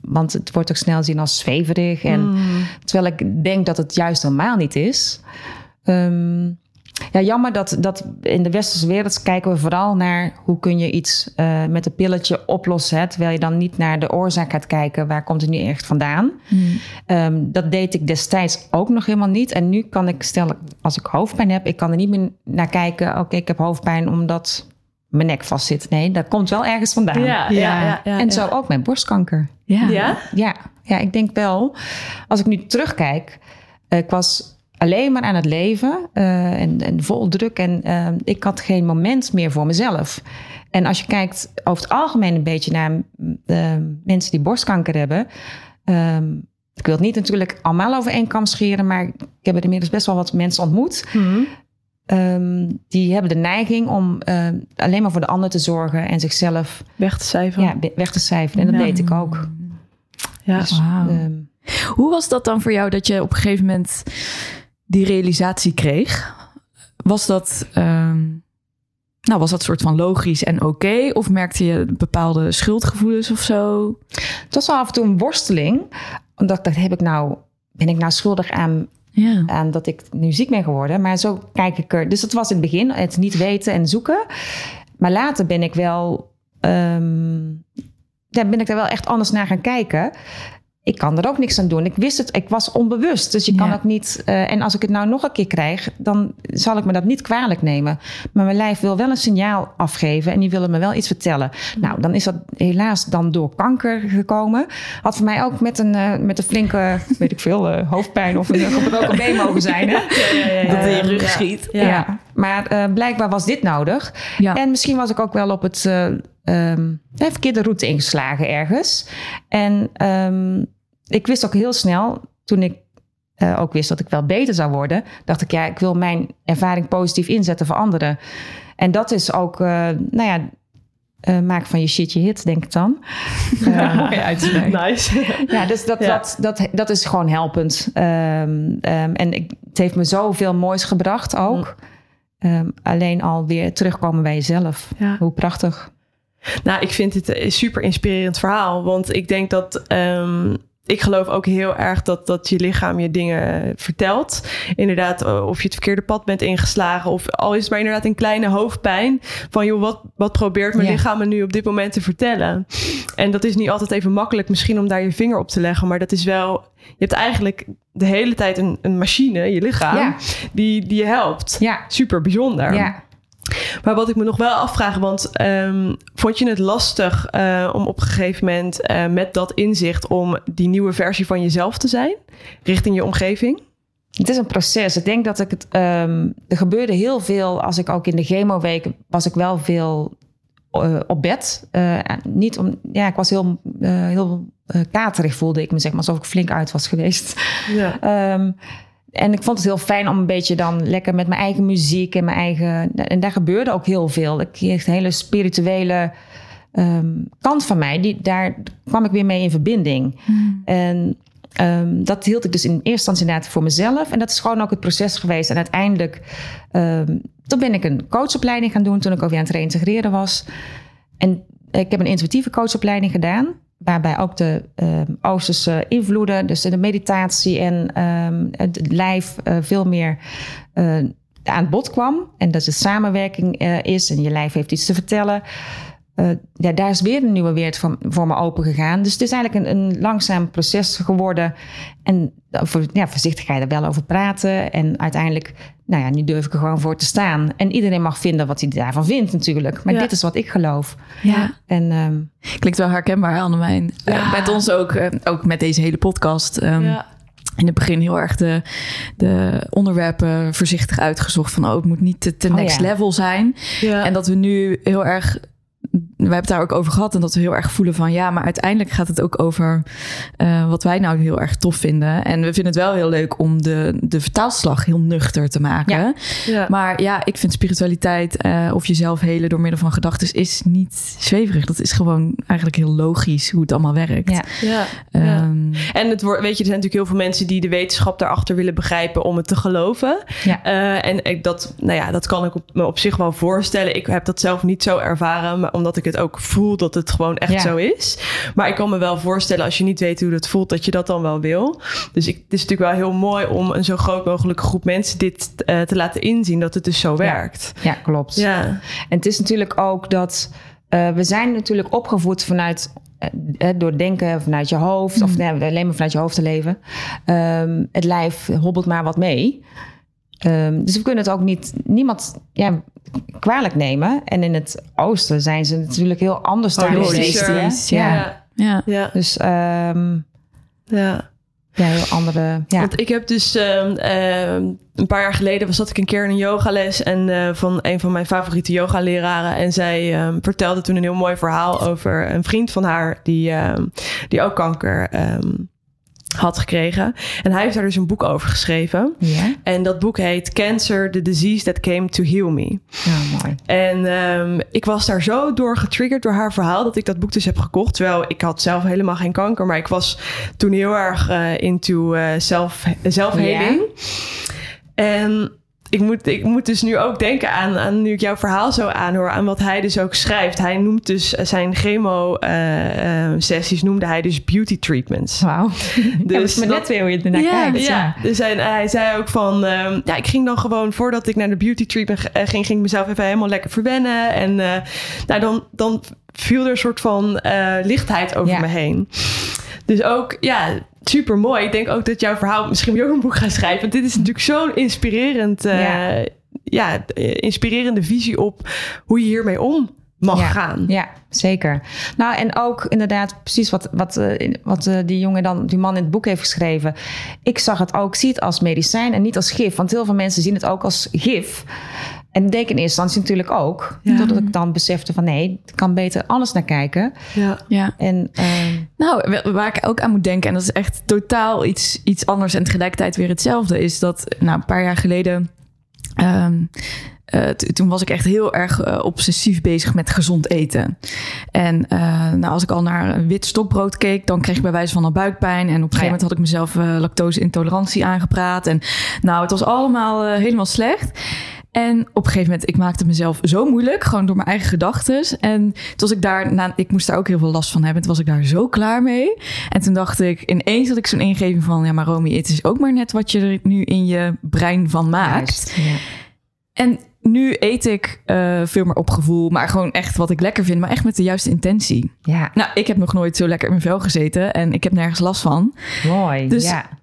want het wordt ook snel gezien als zweverig. En, Mm. Terwijl ik denk dat het juist helemaal niet is. Ehm, ja, jammer dat, dat in de westerse wereld kijken we vooral naar hoe kun je iets eh, met een pilletje oplossen. Hè, terwijl je dan niet naar de oorzaak gaat kijken. Waar komt het nu echt vandaan? Ehm, dat deed ik destijds ook nog helemaal niet. En nu kan ik stellen, als ik hoofdpijn heb, ik kan er niet meer naar kijken. Oké, ik heb hoofdpijn omdat mijn nek vastzit. Nee, dat komt wel ergens vandaan. Ja, ja, ja, ja, en ja. zo ook met borstkanker. Ja. Ja? Ja, ja, ik denk wel. Als ik nu terugkijk, eh, ik was alleen maar aan het leven eh, en, en vol druk en eh, ik had geen moment meer voor mezelf. En als je kijkt over het algemeen een beetje naar eh, mensen die borstkanker hebben. ehm, ik wil het niet natuurlijk allemaal over één kam scheren, maar ik heb er inmiddels best wel wat mensen ontmoet. Mhm. Ehm, die hebben de neiging om eh, alleen maar voor de ander te zorgen en zichzelf Weg te cijferen. ja, weg te cijferen. En dat Ja. deed ik ook. Ja. Dus, ehm, Hoe was dat dan voor jou dat je op een gegeven moment die realisatie kreeg? Was dat, ehm, nou, was dat soort van logisch en oké? Of merkte je bepaalde schuldgevoelens of zo? Het was wel af en toe een worsteling. Omdat ik dacht, heb ik nou, ben ik nou schuldig aan, Ja. aan dat ik nu ziek ben geworden? Maar zo kijk ik er. Dus dat was in het begin, het niet weten en zoeken. Maar later ben ik wel, ehm, ja, ben ik er wel echt anders naar gaan kijken. Ik kan er ook niks aan doen. Ik wist het, ik was onbewust. Dus je kan Ja. ook niet. eh, en als ik het nou nog een keer krijg, dan zal ik me dat niet kwalijk nemen. Maar mijn lijf wil wel een signaal afgeven en die willen me wel iets vertellen. Nou, dan is dat helaas dan door kanker gekomen. Had voor mij ook met een, eh, met een flinke, weet ik veel, eh, hoofdpijn of een gebroken been mogen zijn. Hè? Dat in je rug ja. schiet. Ja. Ja. Maar eh, blijkbaar was dit nodig. Ja. En misschien was ik ook wel op het ehm, de verkeerde route ingeslagen ergens. En ehm, ik wist ook heel snel, toen ik eh, ook wist dat ik wel beter zou worden, dacht ik, ja, ik wil mijn ervaring positief inzetten voor anderen. En dat is ook, eh, nou ja, eh, maak van je shit je hit, denk ik dan. Eh, Mooie uitspraak. Nice. ja, dus dat, Ja. Dat, dat, dat is gewoon helpend. Ehm, ehm, en ik, het heeft me zoveel moois gebracht ook. Ehm, alleen al weer terugkomen bij jezelf. Ja. Hoe prachtig. Nou, ik vind dit een super inspirerend verhaal. Want ik denk dat. ehm, ik geloof ook heel erg dat, dat je lichaam je dingen vertelt. Inderdaad, eh, of je het verkeerde pad bent ingeslagen. Of al is het maar inderdaad een kleine hoofdpijn. Van joh, wat, wat probeert mijn Ja. lichaam me nu op dit moment te vertellen? En dat is niet altijd even makkelijk misschien om daar je vinger op te leggen. Maar dat is wel. Je hebt eigenlijk de hele tijd een, een machine, je lichaam, Ja. die, die je helpt. Ja. Super bijzonder. Ja. Maar wat ik me nog wel afvraag, want ehm, vond je het lastig eh, om op een gegeven moment eh, met dat inzicht om die nieuwe versie van jezelf te zijn richting je omgeving? Het is een proces. Ik denk dat ik het. ehm, er gebeurde heel veel. Als ik ook in de chemoweek was ik wel veel eh, op bed. Niet om. Ja, ik was heel, heel katerig voelde ik me zeg maar alsof ik flink uit was geweest. Ja. Ehm, en ik vond het heel fijn om een beetje dan lekker met mijn eigen muziek en mijn eigen. En daar gebeurde ook heel veel. Ik kreeg een hele spirituele ehm, kant van mij. Die, daar kwam ik weer mee in verbinding. En ehm, dat hield ik dus in eerste instantie inderdaad voor mezelf. En dat is gewoon ook het proces geweest. En uiteindelijk, ehm, toen ben ik een coachopleiding gaan doen toen ik ook weer aan het reintegreren was. En ik heb een intuïtieve coachopleiding gedaan. Waarbij ook de ehm Oosterse invloeden, dus de meditatie en ehm, het lijf eh, veel meer eh, aan bod kwam. En dat het samenwerking eh, is en je lijf heeft iets te vertellen. Eh, ja, daar is weer een nieuwe wereld voor, voor me open gegaan. Dus het is eigenlijk een, een langzaam proces geworden. En voor, ja, voorzichtig ga je er wel over praten. En uiteindelijk, nou ja, nu durf ik er gewoon voor te staan. En iedereen mag vinden wat hij daarvan vindt natuurlijk. Maar Ja. dit is wat ik geloof. Ja. En ehm, Klinkt wel herkenbaar, Annemijn. Ja. Eh, met ons ook, eh, ook met deze hele podcast. Ehm, Ja. In het begin heel erg de, de onderwerpen voorzichtig uitgezocht. Van, oh, het moet niet te, te Oh, next ja. level zijn. Ja. En dat we nu heel erg we hebben het daar ook over gehad en dat we heel erg voelen van ja, maar uiteindelijk gaat het ook over uh, wat wij nou heel erg tof vinden. En we vinden het wel heel leuk om de, de vertaalslag heel nuchter te maken. Ja. Ja. Maar ja, ik vind spiritualiteit uh, of jezelf helen door middel van gedachten is niet zweverig. Dat is gewoon eigenlijk heel logisch hoe het allemaal werkt. Ja. Ja. Ehm, En het wordt, weet je, er zijn natuurlijk heel veel mensen die de wetenschap daarachter willen begrijpen om het te geloven. Eh, en ik, dat, nou ja, dat kan ik op, me op zich wel voorstellen. Ik heb dat zelf niet zo ervaren, maar omdat ik het ook voel dat het gewoon echt Ja. zo is. Maar ik kan me wel voorstellen als je niet weet hoe dat voelt, dat je dat dan wel wil. Dus ik, het is natuurlijk wel heel mooi om een zo groot mogelijke groep mensen dit eh, te laten inzien dat het dus zo werkt. ja, klopt. Ja, En het is natuurlijk ook dat eh, we zijn natuurlijk opgevoed vanuit eh, door denken vanuit je hoofd of nee, alleen maar vanuit je hoofd te leven. Ehm, het lijf hobbelt maar wat mee. Ehm, dus we kunnen het ook niet niemand ja, kwalijk nemen. En in het oosten zijn ze natuurlijk heel anders hè? Holistisch, Ja. ja, ja. ja. Dus ehm, ja. ja, heel andere. Ja. Want ik heb dus ehm, ehm, een paar jaar geleden was dat ik een keer in een yogales en eh, van een van mijn favoriete yogaleraren en zij ehm, vertelde toen een heel mooi verhaal over een vriend van haar die, ehm, die ook kanker ehm, had gekregen en hij heeft daar dus een boek over geschreven ja. en dat boek heet Cancer: The Disease That Came to Heal Me. Mooi. En ehm, ik was daar zo door getriggerd door haar verhaal dat ik dat boek dus heb gekocht. Terwijl ik had zelf helemaal geen kanker, maar ik was toen heel erg eh, into eh, zelf, zelfheling. En ik moet, ik moet dus nu ook denken aan, aan, nu ik jouw verhaal zo aanhoor, aan wat hij dus ook schrijft. Hij noemt dus eh, zijn chemo-sessies, noemde hij dus beauty treatments. Wauw. Dus Dus maar dat- net weer hoe je ernaar Ja, kijkt. Ja, dus hij, hij zei ook van... ehm, ja, ik ging dan gewoon, voordat ik naar de beauty treatment eh, ging... ging ik mezelf even helemaal lekker verwennen. En eh, nou, dan, dan viel er een soort van eh, lichtheid over Ja. me heen. Dus ook, ja, super mooi. Ik denk ook dat jouw verhaal... Misschien je ook een boek gaan schrijven. Want dit is natuurlijk zo'n inspirerend... eh, Ja. ja. eh, inspirerende visie op hoe je hiermee om mag Ja. gaan. Ja, zeker. Nou, en ook inderdaad precies wat, wat, eh, wat die jongen dan, die man in het boek heeft geschreven. Ik zag het ook, zie het als medicijn en niet als gif. Want heel veel mensen zien het ook als gif. En dat deed ik in eerste instantie natuurlijk ook. Ja. Totdat ik dan besefte van nee, ik kan beter anders naar kijken. Ja. ja. En ehm, Nou, wa- waar ik ook aan moet denken, en dat is echt totaal iets, iets anders en tegelijkertijd weer hetzelfde, is dat nou, een paar jaar geleden. ehm, eh, toen was ik echt heel erg eh, obsessief bezig met gezond eten. En eh, nou, als ik al naar een wit stokbrood keek, dan kreeg ik bij wijze van al buikpijn. En op een gegeven ja. moment had ik mezelf eh, lactose-intolerantie aangepraat. En nou, het was allemaal helemaal slecht. En op een gegeven moment, ik maakte mezelf zo moeilijk, gewoon door mijn eigen gedachten. En toen was ik daar, nou, ik moest daar ook heel veel last van hebben. Toen was ik daar zo klaar mee. En toen dacht ik, ineens had ik zo'n ingeving van, ja, maar Romy, het is ook maar net wat je er nu in je brein van maakt. juist, ja. En nu eet ik eh, veel meer op gevoel, maar gewoon echt wat ik lekker vind, maar echt met de juiste intentie. ja, Nou, ik heb nog nooit zo lekker in mijn vel gezeten en ik heb nergens last van. mooi. Dus- ja.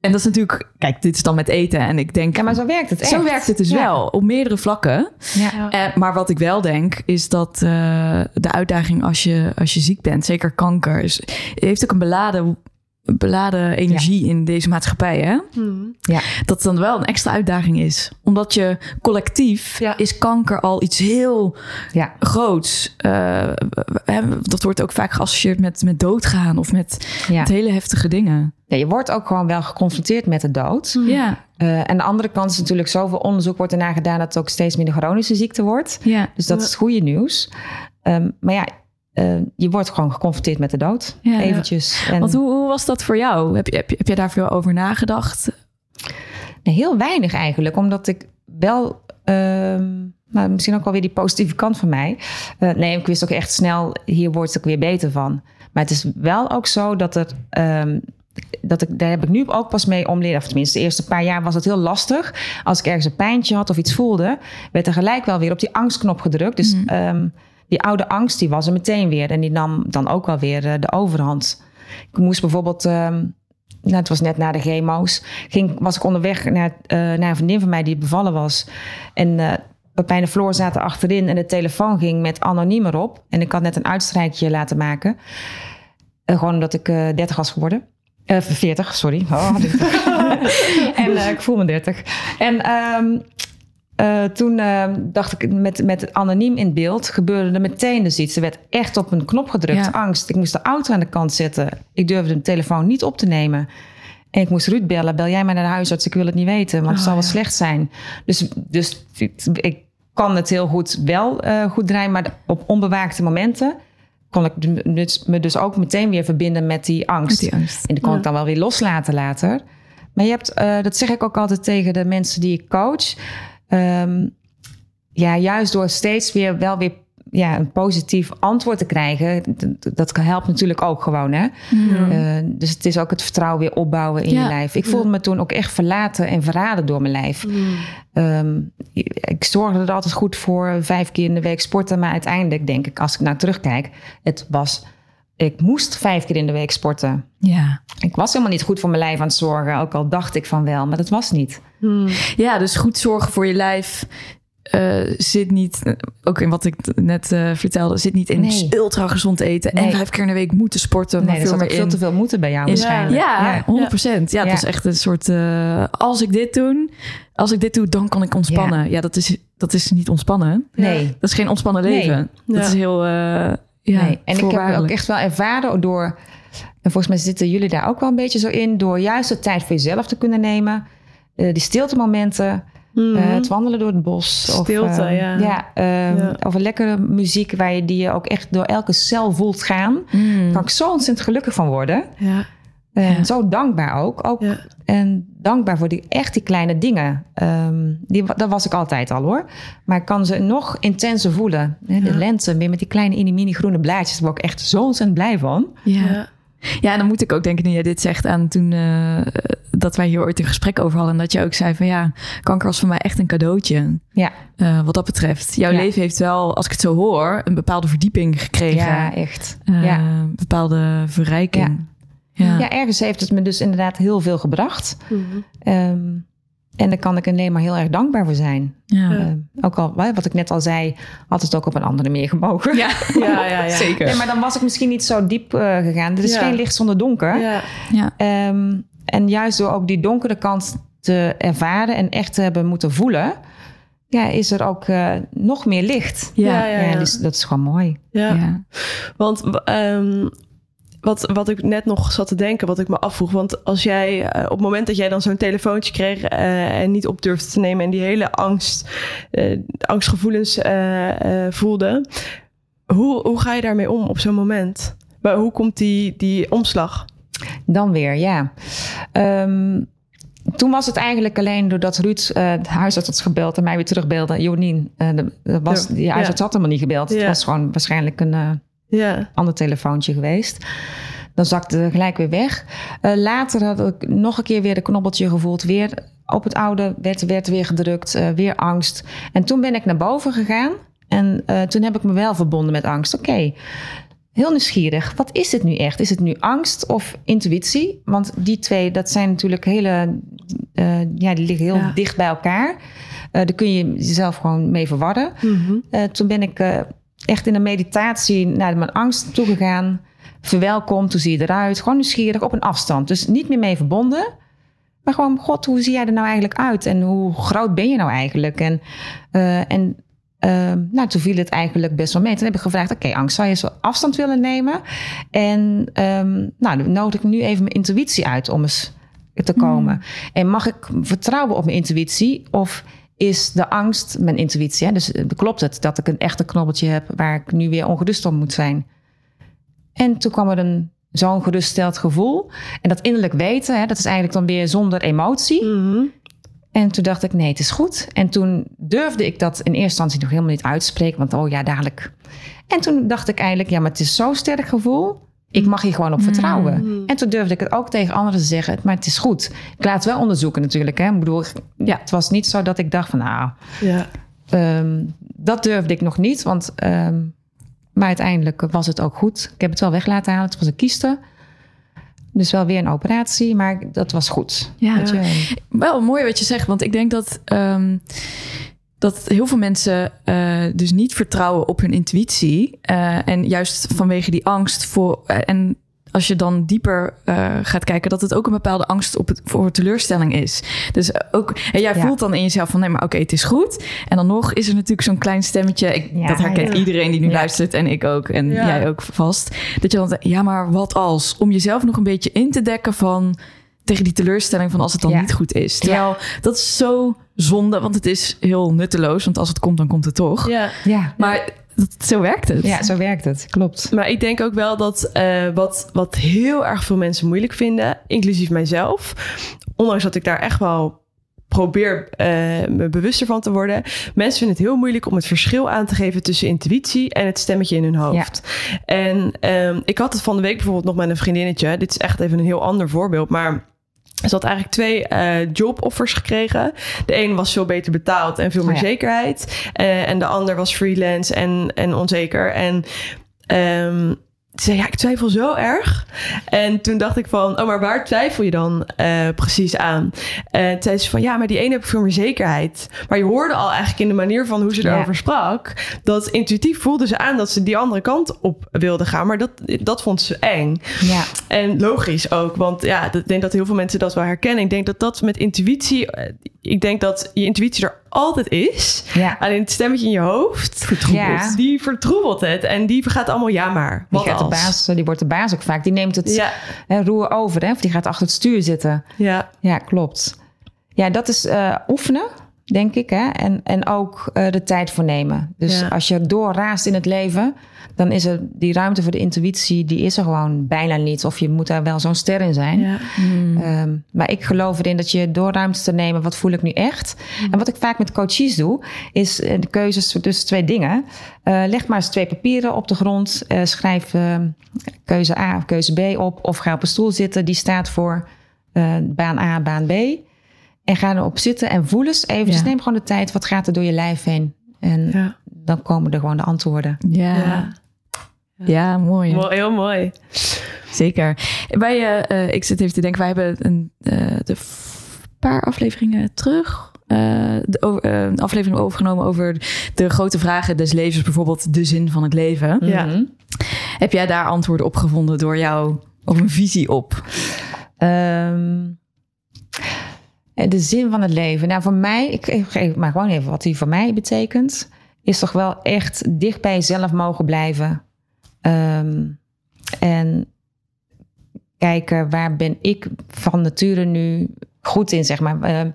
En dat is natuurlijk, kijk, dit is dan met eten en ik denk, ja, maar zo werkt het echt. zo werkt het dus Ja. wel op meerdere vlakken. Ja. Eh, maar wat ik wel denk, is dat eh, de uitdaging als je, als je ziek bent, zeker kanker, is, heeft ook een beladen, beladen energie in deze maatschappij. Hè? Hmm. Ja. Dat het dan wel een extra uitdaging is. Omdat je collectief Ja. is kanker al iets heel Ja. groots. Eh, hè, dat wordt ook vaak geassocieerd met, met doodgaan of met, Ja. met hele heftige dingen. ja, je wordt ook gewoon wel geconfronteerd met de dood. Ja, Eh, en aan de andere kant is natuurlijk zoveel onderzoek wordt ernaar gedaan dat het ook steeds meer een chronische ziekte wordt. ja. Dus dat is goede nieuws. Ehm, maar ja, eh, je wordt gewoon geconfronteerd met de dood. Ja. Eventjes. En Want hoe, hoe was dat voor jou? Heb je, heb, je, heb je daar veel over nagedacht? nee, heel weinig eigenlijk, omdat ik wel. nou, misschien ook wel weer die positieve kant van mij. Eh, nee, ik wist ook echt snel, hier wordt het ook weer beter van. Maar het is wel ook zo dat er. ehm, dat ik, daar heb ik nu ook pas mee om leren. Of tenminste, de eerste paar jaar was het heel lastig. Als ik ergens een pijntje had of iets voelde, werd er gelijk wel weer op die angstknop gedrukt. Dus Mhm. ehm, die oude angst, die was er meteen weer. En die nam dan ook wel weer eh, de overhand. Ik moest bijvoorbeeld, ehm, nou, het was net na de chemo's, ging, was ik onderweg naar, eh, naar een vriendin van mij die bevallen was. En eh Pepijn en Floor zaten achterin en de telefoon ging met anoniem erop. En ik had net een uitstrijkje laten maken. Gewoon omdat ik eh 30 was geworden. Eh 40, sorry. Oh, 30. en ik voel me 30. En ehm, eh, toen eh, dacht ik met, met het anoniem in beeld gebeurde er meteen dus iets. Er werd echt op een knop gedrukt. Ja. Angst. Ik moest de auto aan de kant zetten. Ik durfde de telefoon niet op te nemen. En ik moest Ruud bellen. Bel jij mij naar de huisarts? Ik wil het niet weten, want het Oh, zal wel ja. slecht zijn. Dus, dus ik kan het heel goed wel eh, goed draaien. Maar op onbewaakte momenten kon ik dus- me dus ook meteen weer verbinden met die angst. Met die angst. En die kon Ja. ik dan wel weer loslaten later. Maar je hebt, eh, dat zeg ik ook altijd tegen de mensen die ik coach. Ehm, ja, juist door steeds weer wel weer ja, een positief antwoord te krijgen. Dat helpt natuurlijk ook gewoon. Hè? Eh, dus het is ook het vertrouwen weer opbouwen in Ja. je lijf. Ik voelde me toen ook echt verlaten en verraden door mijn lijf. Ehm, ik zorgde er altijd goed voor, vijf keer in de week sporten. Maar uiteindelijk denk ik, als ik nou terugkijk, het was... Ik moest vijf keer in de week sporten. Ja. Ik was helemaal niet goed voor mijn lijf aan het zorgen. Ook al dacht ik van wel, maar dat was niet. ja, dus goed zorgen voor je lijf eh, zit niet, eh, ook in wat ik net eh, vertelde, zit niet in Nee. ultra gezond eten en vijf keer in de week moeten sporten. maar Nee, veel meer veel te veel moeten bij jou in- waarschijnlijk. Ja, 100 procent. Ja, het Ja. was echt een soort. eh, als ik dit doe, als ik dit doe, dan kan ik ontspannen. Ja, dat, is, dat is niet ontspannen. Nee. Dat is geen ontspannen Nee. leven. Dat Ja. is heel. Ja, nee. En ik heb ook echt wel ervaren door... En volgens mij zitten jullie daar ook wel een beetje zo in... door juist de tijd voor jezelf te kunnen nemen. eh, die stiltemomenten. Mhm. eh, het wandelen door het bos. Stilte, of, eh, ja. Ja, ehm, Ja. of een lekkere muziek... waar je die je ook echt door elke cel voelt gaan. Mm. Daar kan ik zo ontzettend gelukkig van worden. ja. En Ja. zo dankbaar ook. ook Ja. En dankbaar voor die, echt die kleine dingen. Ehm, die, dat was ik altijd al hoor. Maar ik kan ze nog intenser voelen. Hè, De Ja. lente, weer met die kleine mini, mini groene blaadjes. Daar word ik echt zo ontzettend blij van. Ja. Ja. En dan moet ik ook denken, nu jij dit zegt, aan toen eh, dat wij hier ooit een gesprek over hadden. En dat je ook zei van ja, kanker was voor mij echt een cadeautje. Ja, eh, wat dat betreft. Jouw Ja. leven heeft wel, als ik het zo hoor, een bepaalde verdieping gekregen. ja echt. Eh, ja. Een bepaalde verrijking. Ja. ja, ergens heeft het me dus inderdaad heel veel gebracht. Mhm. Ehm, en daar kan ik alleen maar heel erg dankbaar voor zijn. Ja. Ehm, ook al, wat ik net al zei, had het ook op een andere manier gemogen. Ja. Ja, ja, ja. zeker. Nee, maar dan was ik misschien niet zo diep eh, gegaan. Er is Ja. geen licht zonder donker. Ja. Ja. Ehm, en juist door ook die donkere kant te ervaren en echt te hebben moeten voelen, ja, is er ook eh, nog meer licht. Ja, ja, ja. dus dat is gewoon mooi. Ja. Ja. Want ehm, wat, wat ik net nog zat te denken, wat ik me afvroeg. Want als jij eh, op het moment dat jij dan zo'n telefoontje kreeg eh, en niet op durfde te nemen en die hele angst, eh, angstgevoelens voelde, hoe, hoe ga je daarmee om op zo'n moment? Maar hoe komt die, die omslag? Dan weer, ja. Ehm, toen was het eigenlijk alleen doordat Ruud de huisarts had gebeld en mij weer terugbeelde. Jonien, eh, de, de was, Ja. die huisarts Ja. had helemaal niet gebeld. Het was gewoon waarschijnlijk een Ja, ander telefoontje geweest. Dan zakte het gelijk weer weg. Eh, later had ik nog een keer weer een knobbeltje gevoeld. Weer op het oude werd, werd weer gedrukt. eh, weer angst. En toen ben ik naar boven gegaan. En eh, toen heb ik me wel verbonden met angst. Oké, heel nieuwsgierig. Wat is het nu echt? Is het nu angst of intuïtie? Want die twee, dat zijn natuurlijk hele... ja, die liggen heel Ja. dicht bij elkaar. Daar kun je jezelf gewoon mee verwarren. Mhm. Toen ben ik echt in een meditatie naar mijn angst toegegaan. Verwelkomd, hoe zie je eruit? Gewoon nieuwsgierig op een afstand. Dus niet meer mee verbonden. Maar gewoon, god, hoe zie jij er nou eigenlijk uit? En hoe groot ben je nou eigenlijk? En, eh, en eh, nou, toen viel het eigenlijk best wel mee. Toen heb ik gevraagd, oké, angst, zou je eens wat afstand willen nemen? En ehm, nou, dan nodig ik nu even mijn intuïtie uit om eens te komen. En mag ik vertrouwen op mijn intuïtie? Of is de angst mijn intuïtie? Hè? Dus eh, klopt het dat ik een echte knobbeltje heb waar ik nu weer ongerust om moet zijn? En toen kwam er een zo'n geruststeld gevoel. En dat innerlijk weten, hè, dat is eigenlijk dan weer zonder emotie. Mhm. En toen dacht ik, nee, het is goed. En toen durfde ik dat in eerste instantie nog helemaal niet uitspreken. Want oh ja, dadelijk. En toen dacht ik eigenlijk, ja, maar het is zo'n sterk gevoel. Ik mag hier gewoon op vertrouwen. Mm. En toen durfde ik het ook tegen anderen te zeggen. Maar het is goed. Ik laat het wel onderzoeken natuurlijk. Hè. Ik bedoel, ja, het was niet zo dat ik dacht van... nou, Ja. Ehm, dat durfde ik nog niet, want ehm, maar uiteindelijk was het ook goed. Ik heb het wel weg laten halen. Het was een kieste. Dus wel weer een operatie, maar dat was goed. Ja. Je? Wel mooi wat je zegt, want ik denk dat, ehm, dat heel veel mensen eh, dus niet vertrouwen op hun intuïtie. eh, en juist vanwege die angst voor. eh, en als je dan dieper gaat kijken, dat het ook een bepaalde angst op het, voor teleurstelling is. Dus ook, en jij Ja. voelt dan in jezelf van nee, maar oké, het is goed. En dan nog is er natuurlijk zo'n klein stemmetje. Ik, Ja, dat herkent ja. iedereen die nu luistert en ik ook en jij ook vast. Dat je dan ja, maar wat als? Om jezelf nog een beetje in te dekken van tegen die teleurstelling van als het dan Ja. niet goed is. Terwijl dat is zo zonde, want het is heel nutteloos. Want als het komt, dan komt het toch. Ja. Ja. Maar dat, zo werkt het. ja, zo werkt het. Klopt. Maar ik denk ook wel dat eh, wat, wat heel erg veel mensen moeilijk vinden, inclusief mijzelf, ondanks dat ik daar echt wel probeer eh, me bewuster van te worden. Mensen vinden het heel moeilijk om het verschil aan te geven tussen intuïtie en het stemmetje in hun hoofd. En ehm, ik had het van de week bijvoorbeeld nog met een vriendinnetje. Dit is echt even een heel ander voorbeeld, maar ze had eigenlijk twee eh joboffers gekregen. De een was veel beter betaald en veel Oh meer ja. zekerheid. Eh, en de ander was freelance en, en onzeker. En ehm, zei, ja, ik twijfel zo erg. En toen dacht ik van, oh, maar waar twijfel je dan eh, precies aan? En zei ze van, ja, maar die ene heb ik veel meer zekerheid. Maar je hoorde al eigenlijk in de manier van hoe ze Ja. erover sprak... dat intuïtief voelde ze aan dat ze die andere kant op wilde gaan. Maar dat, dat vond ze eng. Ja. En logisch ook, want ja, ik denk dat heel veel mensen dat wel herkennen. Ik denk dat dat met intuïtie, eh, ik denk dat je intuïtie er altijd is. Ja. Alleen het stemmetje in je hoofd, Ja. die vertroebelt het. En die gaat allemaal, ja maar, Die, gaat de baas, die wordt de baas ook vaak. Die neemt het Ja, hè, roer over. Hè? Of die gaat achter het stuur zitten. ja, Ja, klopt. Ja, dat is eh, oefenen, denk ik. Hè? En, en ook eh, de tijd voor nemen. Dus Ja. als je doorraast in het leven, dan is er die ruimte voor de intuïtie, die is er gewoon bijna niet. Of je moet daar wel zo'n ster in zijn. ja. Ehm, maar ik geloof erin dat je door ruimte te nemen, wat voel ik nu echt? En wat ik vaak met coaches doe, is eh, de keuzes tussen twee dingen. Eh, leg maar eens twee papieren op de grond. eh, schrijf eh, keuze A of keuze B op. Of ga op een stoel zitten, die staat voor eh, baan A, baan B. En ga erop zitten en voel eens even. Ja. Dus neem gewoon de tijd, wat gaat er door je lijf heen? En ja. dan komen er gewoon de antwoorden. Ja. Ja. Ja, mooi. Mooi, heel mooi. Zeker. Wij, eh, eh, ik zit even te denken, wij hebben een eh, de paar afleveringen terug. eh, de, een aflevering overgenomen over de grote vragen des levens, bijvoorbeeld de zin van het leven. Ja. Mhm. Heb jij daar antwoorden op gevonden door jou, of een visie op? Ehm, de zin van het leven. Nou, voor mij, ik, geef maar gewoon even wat die voor mij betekent, is toch wel echt dicht bij jezelf mogen blijven. Ehm, en kijken waar ben ik van nature nu goed in, zeg maar. Ehm,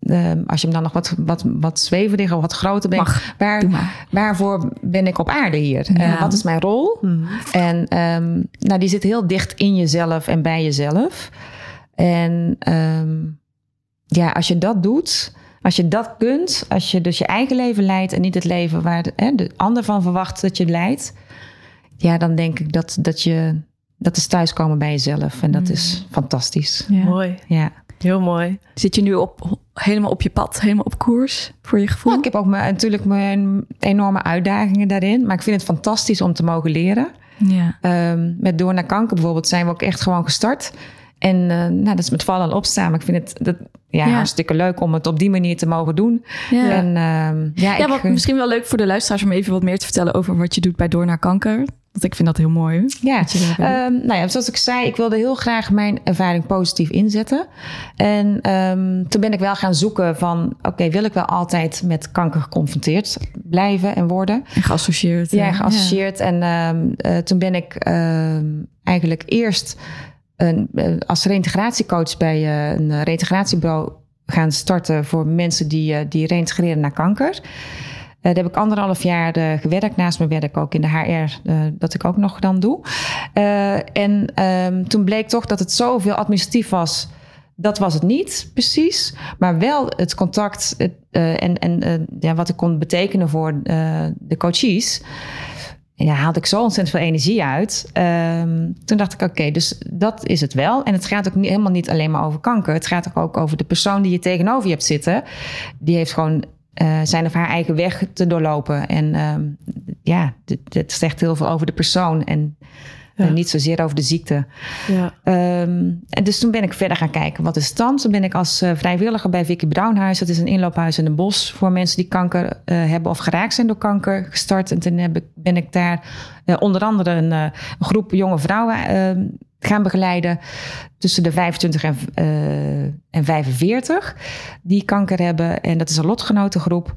ehm, als je hem dan nog wat, wat, wat zweverig of wat groter bent, Mag, waar, waarvoor ben ik op aarde hier? Eh, Ja. wat is mijn rol? Mhm. En nou, die zit heel dicht in jezelf en bij jezelf. En ehm, ja, als je dat doet, als je dat kunt, als je dus je eigen leven leidt en niet het leven waar de, hè, de ander van verwacht dat je leidt, ja, dan denk ik dat, dat je dat is thuiskomen bij jezelf. En dat is fantastisch. Ja. Mooi, Ja. heel mooi. Zit je nu op, helemaal op je pad, helemaal op koers voor je gevoel? Nou, ik heb ook mijn, natuurlijk mijn enorme uitdagingen daarin. Maar ik vind het fantastisch om te mogen leren. Ja. Ehm, met Door naar Kanker bijvoorbeeld zijn we ook echt gewoon gestart. En eh, nou, dat is met vallen en opstaan. Maar ik vind het dat, ja, Ja. hartstikke leuk om het op die manier te mogen doen. Ja. En ehm, ja, Ja, ik, wat misschien wel leuk voor de luisteraars om even wat meer te vertellen over wat je doet bij Door naar Kanker. Want ik vind dat heel mooi. ja. Ehm, nou ja, zoals ik zei, ik wilde heel graag mijn ervaring positief inzetten. En ehm, toen ben ik wel gaan zoeken van, oké, wil ik wel altijd met kanker geconfronteerd blijven en worden? En geassocieerd. Ja, eh, geassocieerd. En eh, toen ben ik eigenlijk eerst een, eh, als reintegratiecoach bij eh, een reintegratiebureau gaan starten voor mensen die, eh, die reintegreren naar kanker. Daar heb ik anderhalf jaar gewerkt. Naast mijn werk ook in de HR, dat ik ook nog dan doe. En ehm, toen bleek toch dat het zoveel administratief was. Dat was het niet precies. Maar wel het contact en, en ja, wat ik kon betekenen voor de coaches. Ja, haalde ik zo ontzettend veel energie uit. Ehm, toen dacht ik, oké, dus dat is het wel. En het gaat ook niet, helemaal niet alleen maar over kanker. Het gaat ook over de persoon die je tegenover je hebt zitten. Die heeft gewoon eh, zijn of haar eigen weg te doorlopen. En ehm, ja, dit zegt heel veel over de persoon. En Ja. En niet zozeer over de ziekte. Ja. Ehm, en dus toen ben ik verder gaan kijken. Wat is het dan? Toen ben ik als eh, vrijwilliger bij Vicky Brownhuis. Dat is een inloophuis in de bos voor mensen die kanker eh, hebben of geraakt zijn door kanker gestart. En toen heb ik, ben ik daar eh, onder andere een, groep jonge vrouwen ehm, gaan begeleiden. Tussen de 25 en, en 45 die kanker hebben. En dat is een lotgenotengroep.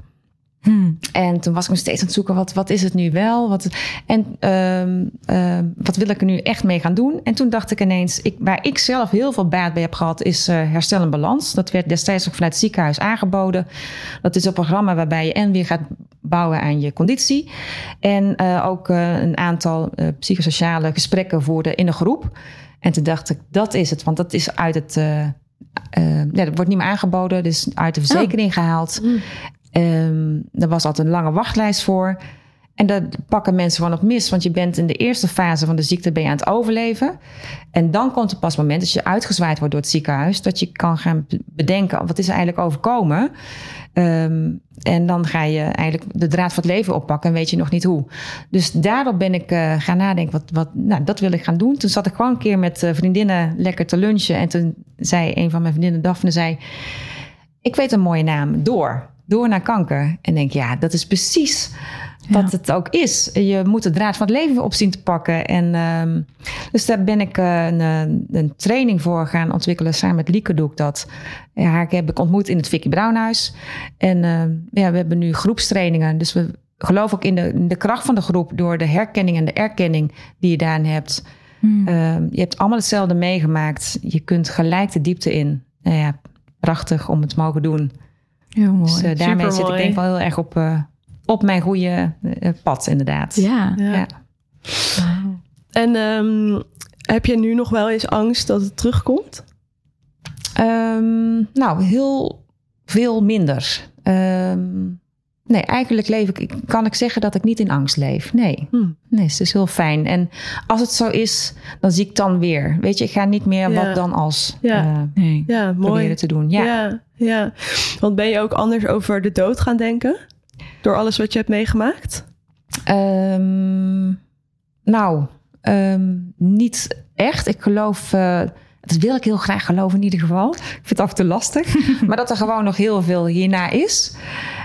Hmm. En toen was ik me steeds aan het zoeken, wat, wat is het nu wel? Wat, en ehm, ehm, wat wil ik er nu echt mee gaan doen? En toen dacht ik ineens, ik, waar ik zelf heel veel baat bij heb gehad, is eh, Herstel en Balans. Dat werd destijds ook vanuit het ziekenhuis aangeboden. Dat is een programma waarbij je en weer gaat bouwen aan je conditie. En eh, ook eh, een aantal psychosociale gesprekken voeren in een groep. En toen dacht ik, dat is het, want dat is uit het... ja, dat wordt niet meer aangeboden, dus uit de verzekering gehaald. Mm. Ehm er was altijd een lange wachtlijst voor. En dat pakken mensen gewoon op mis. Want je bent in de eerste fase van de ziekte ben je aan het overleven. En dan komt er pas het moment, als je uitgezwaaid wordt door het ziekenhuis, dat je kan gaan bedenken, wat is er eigenlijk overkomen? Ehm, en dan ga je eigenlijk de draad van het leven oppakken en weet je nog niet hoe. Dus daarop ben ik eh, gaan nadenken, wat, wat, nou, dat wil ik gaan doen. Toen zat ik gewoon een keer met eh, vriendinnen lekker te lunchen. En toen zei een van mijn vriendinnen, Daphne, zei... Ik weet een mooie naam, Door. Door naar kanker. En denk, ja, dat is precies wat het ook is. Je moet de draad van het leven op zien te pakken. En ehm, dus daar ben ik eh, een, eh, een training voor gaan ontwikkelen. Samen met Lieke doe ik dat. Ja, haar heb ik ontmoet in het Vicky Brownhuis. En ehm, ja, we hebben nu groepstrainingen. Dus we geloven ook in de, in de kracht van de groep... door de herkenning en de erkenning die je daarin hebt. Hmm. Ehm, je hebt allemaal hetzelfde meegemaakt. Je kunt gelijk de diepte in. Nou ja, prachtig om het te mogen doen. Heel mooi. Dus eh, daarmee zit ik denk wel heel erg op, eh, op mijn goede eh, pad, inderdaad. ja. Ja. Ja. En ehm, heb je nu nog wel eens angst dat het terugkomt? Ehm, nou, heel veel minder. Ehm, nee, eigenlijk leef ik, kan ik zeggen dat ik niet in angst leef. Nee, Hm. nee, het is heel fijn. En als het zo is, dan zie ik dan weer. Weet je, ik ga niet meer Ja. wat dan als Ja. eh, Nee. Ja, mooi. proberen te doen. Ja. ja, ja. Want ben je ook anders over de dood gaan denken? Door alles wat je hebt meegemaakt? Ehm, nou, ehm, niet echt. Ik geloof, eh, dat wil ik heel graag geloven in ieder geval. Ik vind het af en toe lastig. maar dat er gewoon nog heel veel hierna is.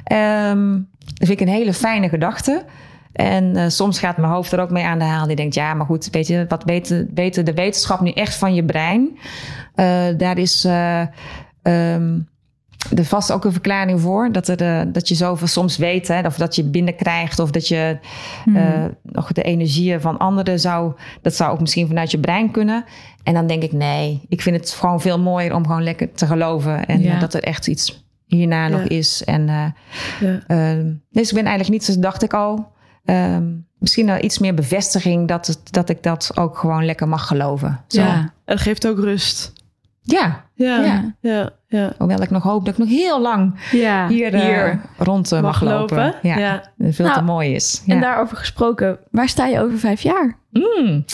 Ehm, dat vind ik een hele fijne gedachte. En eh, soms gaat mijn hoofd er ook mee aan de haal. Die denkt, ja, maar goed, weet je, wat weet de wetenschap nu echt van je brein? Eh, daar is... eh, ehm, er vast ook een verklaring voor dat, er, eh, dat je zoveel soms weet, hè, of dat je binnenkrijgt, of dat je Hmm. eh, nog de energieën van anderen zou, dat zou ook misschien vanuit je brein kunnen. En dan denk ik, nee, ik vind het gewoon veel mooier om gewoon lekker te geloven en Ja. eh, dat er echt iets hierna nog is. En uh, Ja. uh, dus ik ben eigenlijk niet, zo dacht ik al, um, misschien wel iets meer bevestiging dat, het, dat ik dat ook gewoon lekker mag geloven. Zo. Ja. Dat geeft ook rust. Ja. Ja. Ja. ja. ja. Hoewel ik nog hoop dat ik nog heel lang ja. hier, hier uh, rond uh, mag, mag, lopen. lopen. Ja. ja. Veel nou, te mooi is. En daarover gesproken, waar sta je over vijf jaar? Mm.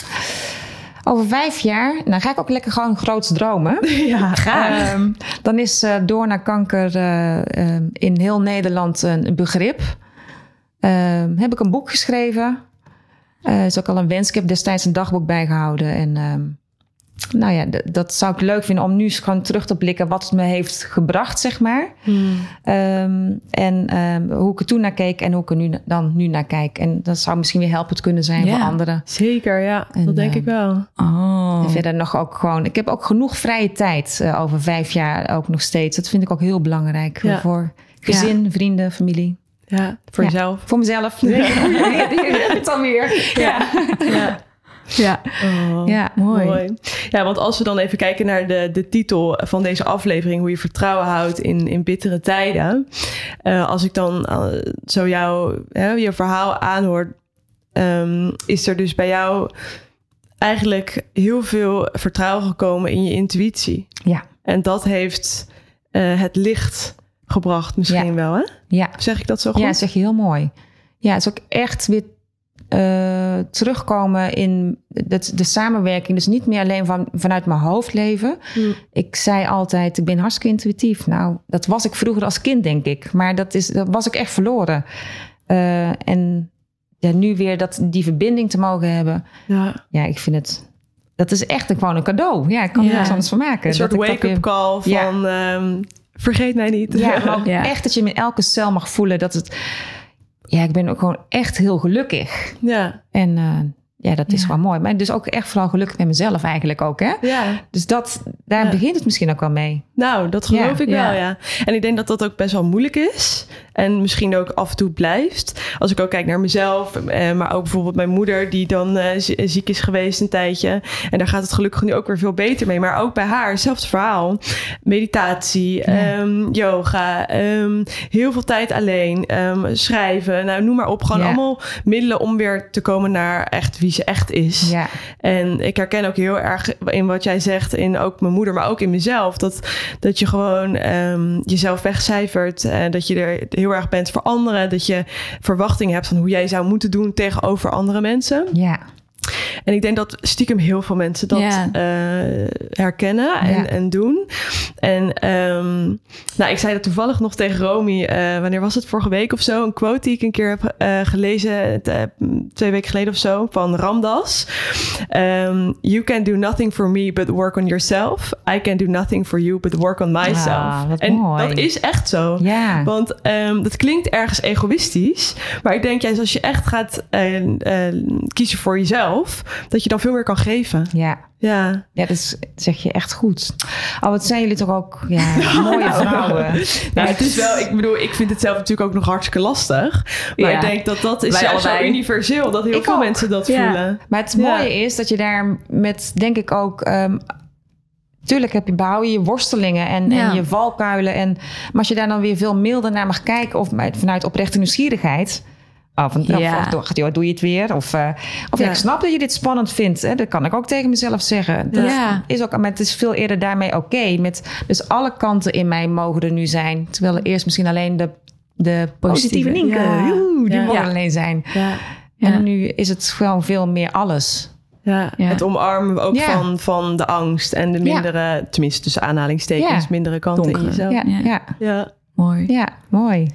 Over vijf jaar, nou ga ik ook lekker gewoon groots dromen. Ja, graag. Um, dan is uh, door naar kanker uh, in heel Nederland een begrip. Um, heb ik een boek geschreven. Uh, is ook al een wens. Ik heb destijds een dagboek bijgehouden. En um, nou ja, dat zou ik leuk vinden om nu eens gewoon terug te blikken wat het me heeft gebracht, zeg maar. Hmm. Um, en um, hoe ik er toen naar keek en hoe ik er nu, dan nu naar kijk. En dat zou misschien weer helpend kunnen zijn ja, voor anderen. Zeker, ja. En, dat denk uh, ik wel. Oh. En verder nog ook gewoon... Ik heb ook genoeg vrije tijd uh, over vijf jaar ook nog steeds. Dat vind ik ook heel belangrijk ja. voor gezin, ja. vrienden, familie. Ja, voor jezelf. Voor mezelf. Ja. het dan weer. Ja. Ja. Oh, ja mooi. mooi. Ja, want als we dan even kijken naar de, de titel van deze aflevering, hoe je vertrouwen houdt in, in bittere tijden. Uh, als ik dan uh, zo jou, hè, je verhaal aanhoor, um, is er dus bij jou eigenlijk heel veel vertrouwen gekomen in je intuïtie. Ja. En dat heeft uh, het licht gebracht misschien ja. wel, hè? Ja. Zeg ik dat zo goed? Ja, zeg je heel mooi. Ja, het is ook echt weer uh, terugkomen in de, de, samenwerking. Dus niet meer alleen van, vanuit mijn hoofd leven. Hmm. Ik zei altijd, ik ben hartstikke intuïtief. Nou, dat was ik vroeger als kind, denk ik. Maar dat, is, dat was ik echt verloren. Uh, en ja, nu weer dat, die verbinding te mogen hebben. Ja. Ja, ik vind het... Dat is echt een, gewoon een cadeau. Ja, ik kan er Ja. niks anders van maken. Een soort wake-up call Ja. van ehm, vergeet mij niet. Ja, maar ook Ja. echt dat je met elke cel mag voelen dat het... Ja, ik ben ook gewoon echt heel gelukkig. ja. En eh, ja, dat is Ja. gewoon mooi. Maar dus ook echt vooral gelukkig met mezelf eigenlijk ook, hè? ja. Dus dat, daar Ja. begint het misschien ook wel mee. Nou, dat geloof Ja, ik wel, ja. ja. En ik denk dat dat ook best wel moeilijk is. En misschien ook af en toe blijft. Als ik ook kijk naar mezelf. eh, maar ook bijvoorbeeld mijn moeder die dan eh, zie- ziek is geweest een tijdje. En daar gaat het gelukkig nu ook weer veel beter mee. Maar ook bij haar, hetzelfde verhaal. Meditatie, ehm, yoga, ehm, heel veel tijd alleen. ehm, schrijven, nou noem maar op. Gewoon allemaal middelen om weer te komen naar echt wie ze echt is. Ja, En ik herken ook heel erg in wat jij zegt, in ook mijn moeder, maar ook in mezelf. Dat, dat je gewoon ehm, jezelf wegcijfert. En dat je er heel erg bent voor anderen. Dat je verwachtingen hebt van hoe jij zou moeten doen tegenover andere mensen. ja. En ik denk dat stiekem heel veel mensen dat eh, herkennen en, en doen. En ehm, nou, ik zei dat toevallig nog tegen Romy, eh, wanneer was het, vorige week of zo, een quote die ik een keer heb eh, gelezen, twee weken geleden of zo, van Ramdas. Ehm, you can do nothing for me but work on yourself. I can do nothing for you but work on myself. Ah, en mooi. dat is echt zo. Want ehm, dat klinkt ergens egoïstisch. Maar ik denk juist als je echt gaat kiezen voor jezelf, dat je dan veel meer kan geven. Ja. Ja. Ja, dat zeg je echt goed. Oh, wat zijn jullie toch ook ja, mooie vrouwen. Nou, het is wel, ik bedoel, ik vind het zelf natuurlijk ook nog hartstikke lastig. Maar Ja. ik denk dat dat is juist zo universeel, dat heel Ik veel ook. mensen dat Ja. voelen. Maar het Ja. mooie is dat je daar met, denk ik ook... ehm, Tuurlijk heb je, behoud je je worstelingen en, Ja. en je valkuilen. En, maar als je daar dan weer veel milder naar mag kijken... of met- vanuit oprechte nieuwsgierigheid... Oh, van, Ja. of, of, joh, doe je het weer? Of, eh, of ja. Ik snap dat je dit spannend vindt. Hè? Dat kan ik ook tegen mezelf zeggen. Dat Ja. is ook, maar het is veel eerder daarmee oké. met Dus alle kanten in mij mogen er nu zijn. Terwijl er eerst misschien alleen de, de positieve Positieve, Nienke... die Ja. mogen Ja. alleen zijn. Ja. Ja. En nu is het gewoon veel meer alles. Ja, Ja. het omarmen ook Ja. van, van de angst en de mindere, tenminste tussen aanhalingstekens, Ja. mindere kanten Donkere. in jezelf. Ja, Ja. ja. Ja. Mooi. ja, mooi.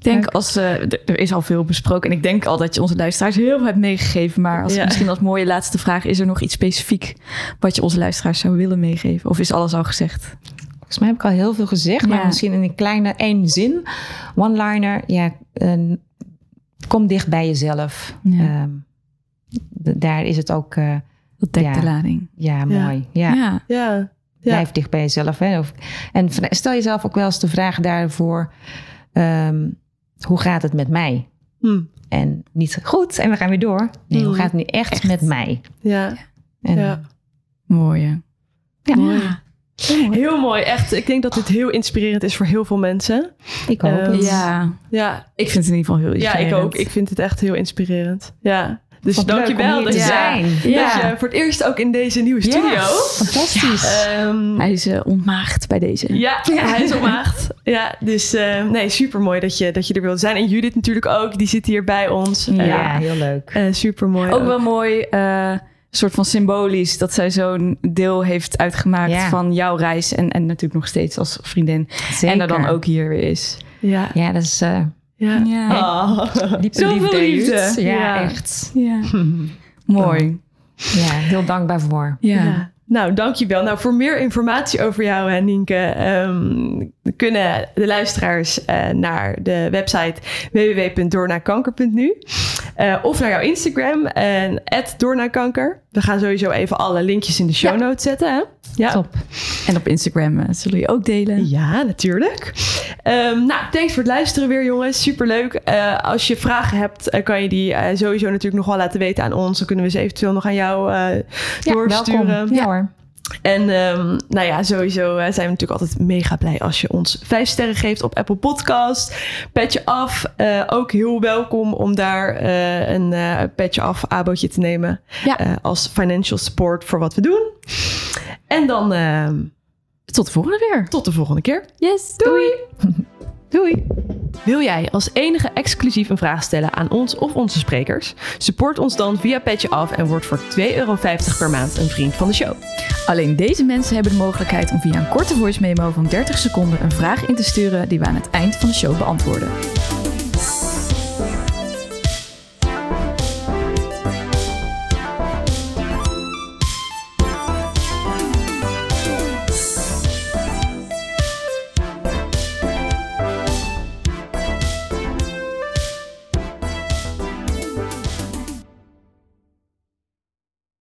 Ik denk als eh, er is al veel besproken en ik denk al dat je onze luisteraars heel veel hebt meegegeven. Maar als, Ja. misschien als mooie laatste vraag, is er nog iets specifiek wat je onze luisteraars zou willen meegeven? Of is alles al gezegd? Volgens mij heb ik al heel veel gezegd, maar Ja. misschien in een kleine één zin. One-liner, ja, een- kom dicht bij jezelf. Ja. Ehm, daar is het ook, eh, Dat dekt Ja. de lading. ja, mooi. Ja. Ja. Ja. Ja. Blijf dicht bij jezelf. Hè? Of, en stel jezelf ook wel eens de vraag daarvoor, ehm, hoe gaat het met mij? Hm. En niet goed, en we gaan weer door. Nee, hoe Mm. gaat het nu echt, Echt. met mij? Ja. En, Ja. Mooi. Ja. Mooi. Heel mooi, echt. Ik denk dat dit heel inspirerend is voor heel veel mensen. Ik hoop Ehm, het. Ja, Ja, ik vind het in ieder geval heel ja ik inspirerend. ook. Ik vind het echt heel inspirerend. Ja. Dus dankjewel om hier dat, je, zijn. Ja. dat je voor het eerst ook in deze nieuwe studio. Fantastisch. Ehm, Hij is eh, ontmaagd bij deze. ja, hij is ontmaagd. Ja, dus eh, nee, super mooi dat je, dat je er wilde zijn. En Judith natuurlijk ook, die zit hier bij ons. ja, heel leuk. super mooi. Ook wel mooi, eh, soort van symbolisch, dat zij zo'n deel heeft uitgemaakt Ja. van jouw reis. En, en natuurlijk nog steeds als vriendin. Zeker. En er dan ook hier weer is. Ja. Ja, dat is eh ja. Ja. Ah. diepe Zoveel liefde. Ja, Ja. echt. Ja. Mooi. Ja, heel dankbaar voor. Ja. Ja. Nou, dankjewel. Nou, voor meer informatie over jou, hè, Nienke, ehm, kunnen de luisteraars eh, naar de website www.doornakanker.nu eh, of naar jouw Instagram en doornakanker. We gaan sowieso even alle linkjes in de show Ja. notes zetten. Hè? Ja. Top. En op Instagram eh, zullen we je ook delen. Ja, natuurlijk. Ehm, nou, thanks voor het luisteren weer, jongens. Superleuk. Eh als je vragen hebt, kan je die sowieso natuurlijk nog wel laten weten aan ons. Dan kunnen we ze eventueel nog aan jou eh, Ja, doorsturen. welkom. Ja hoor. En ehm, nou ja, sowieso eh, zijn we natuurlijk altijd mega blij als je ons vijf sterren geeft op Apple Podcast. Petje af. eh, ook heel welkom om daar eh, een eh petje af abootje te nemen. Ja. als financial support voor wat we doen. En dan ehm, Tot de volgende weer. tot de volgende keer. Yes. Doei! Doei! Wil jij als enige exclusief een vraag stellen aan ons of onze sprekers? Support ons dan via Petje Af en word voor 2,50 euro per maand een vriend van de show. Alleen deze mensen hebben de mogelijkheid om via een korte voice memo van 30 seconden een vraag in te sturen die we aan het eind van de show beantwoorden.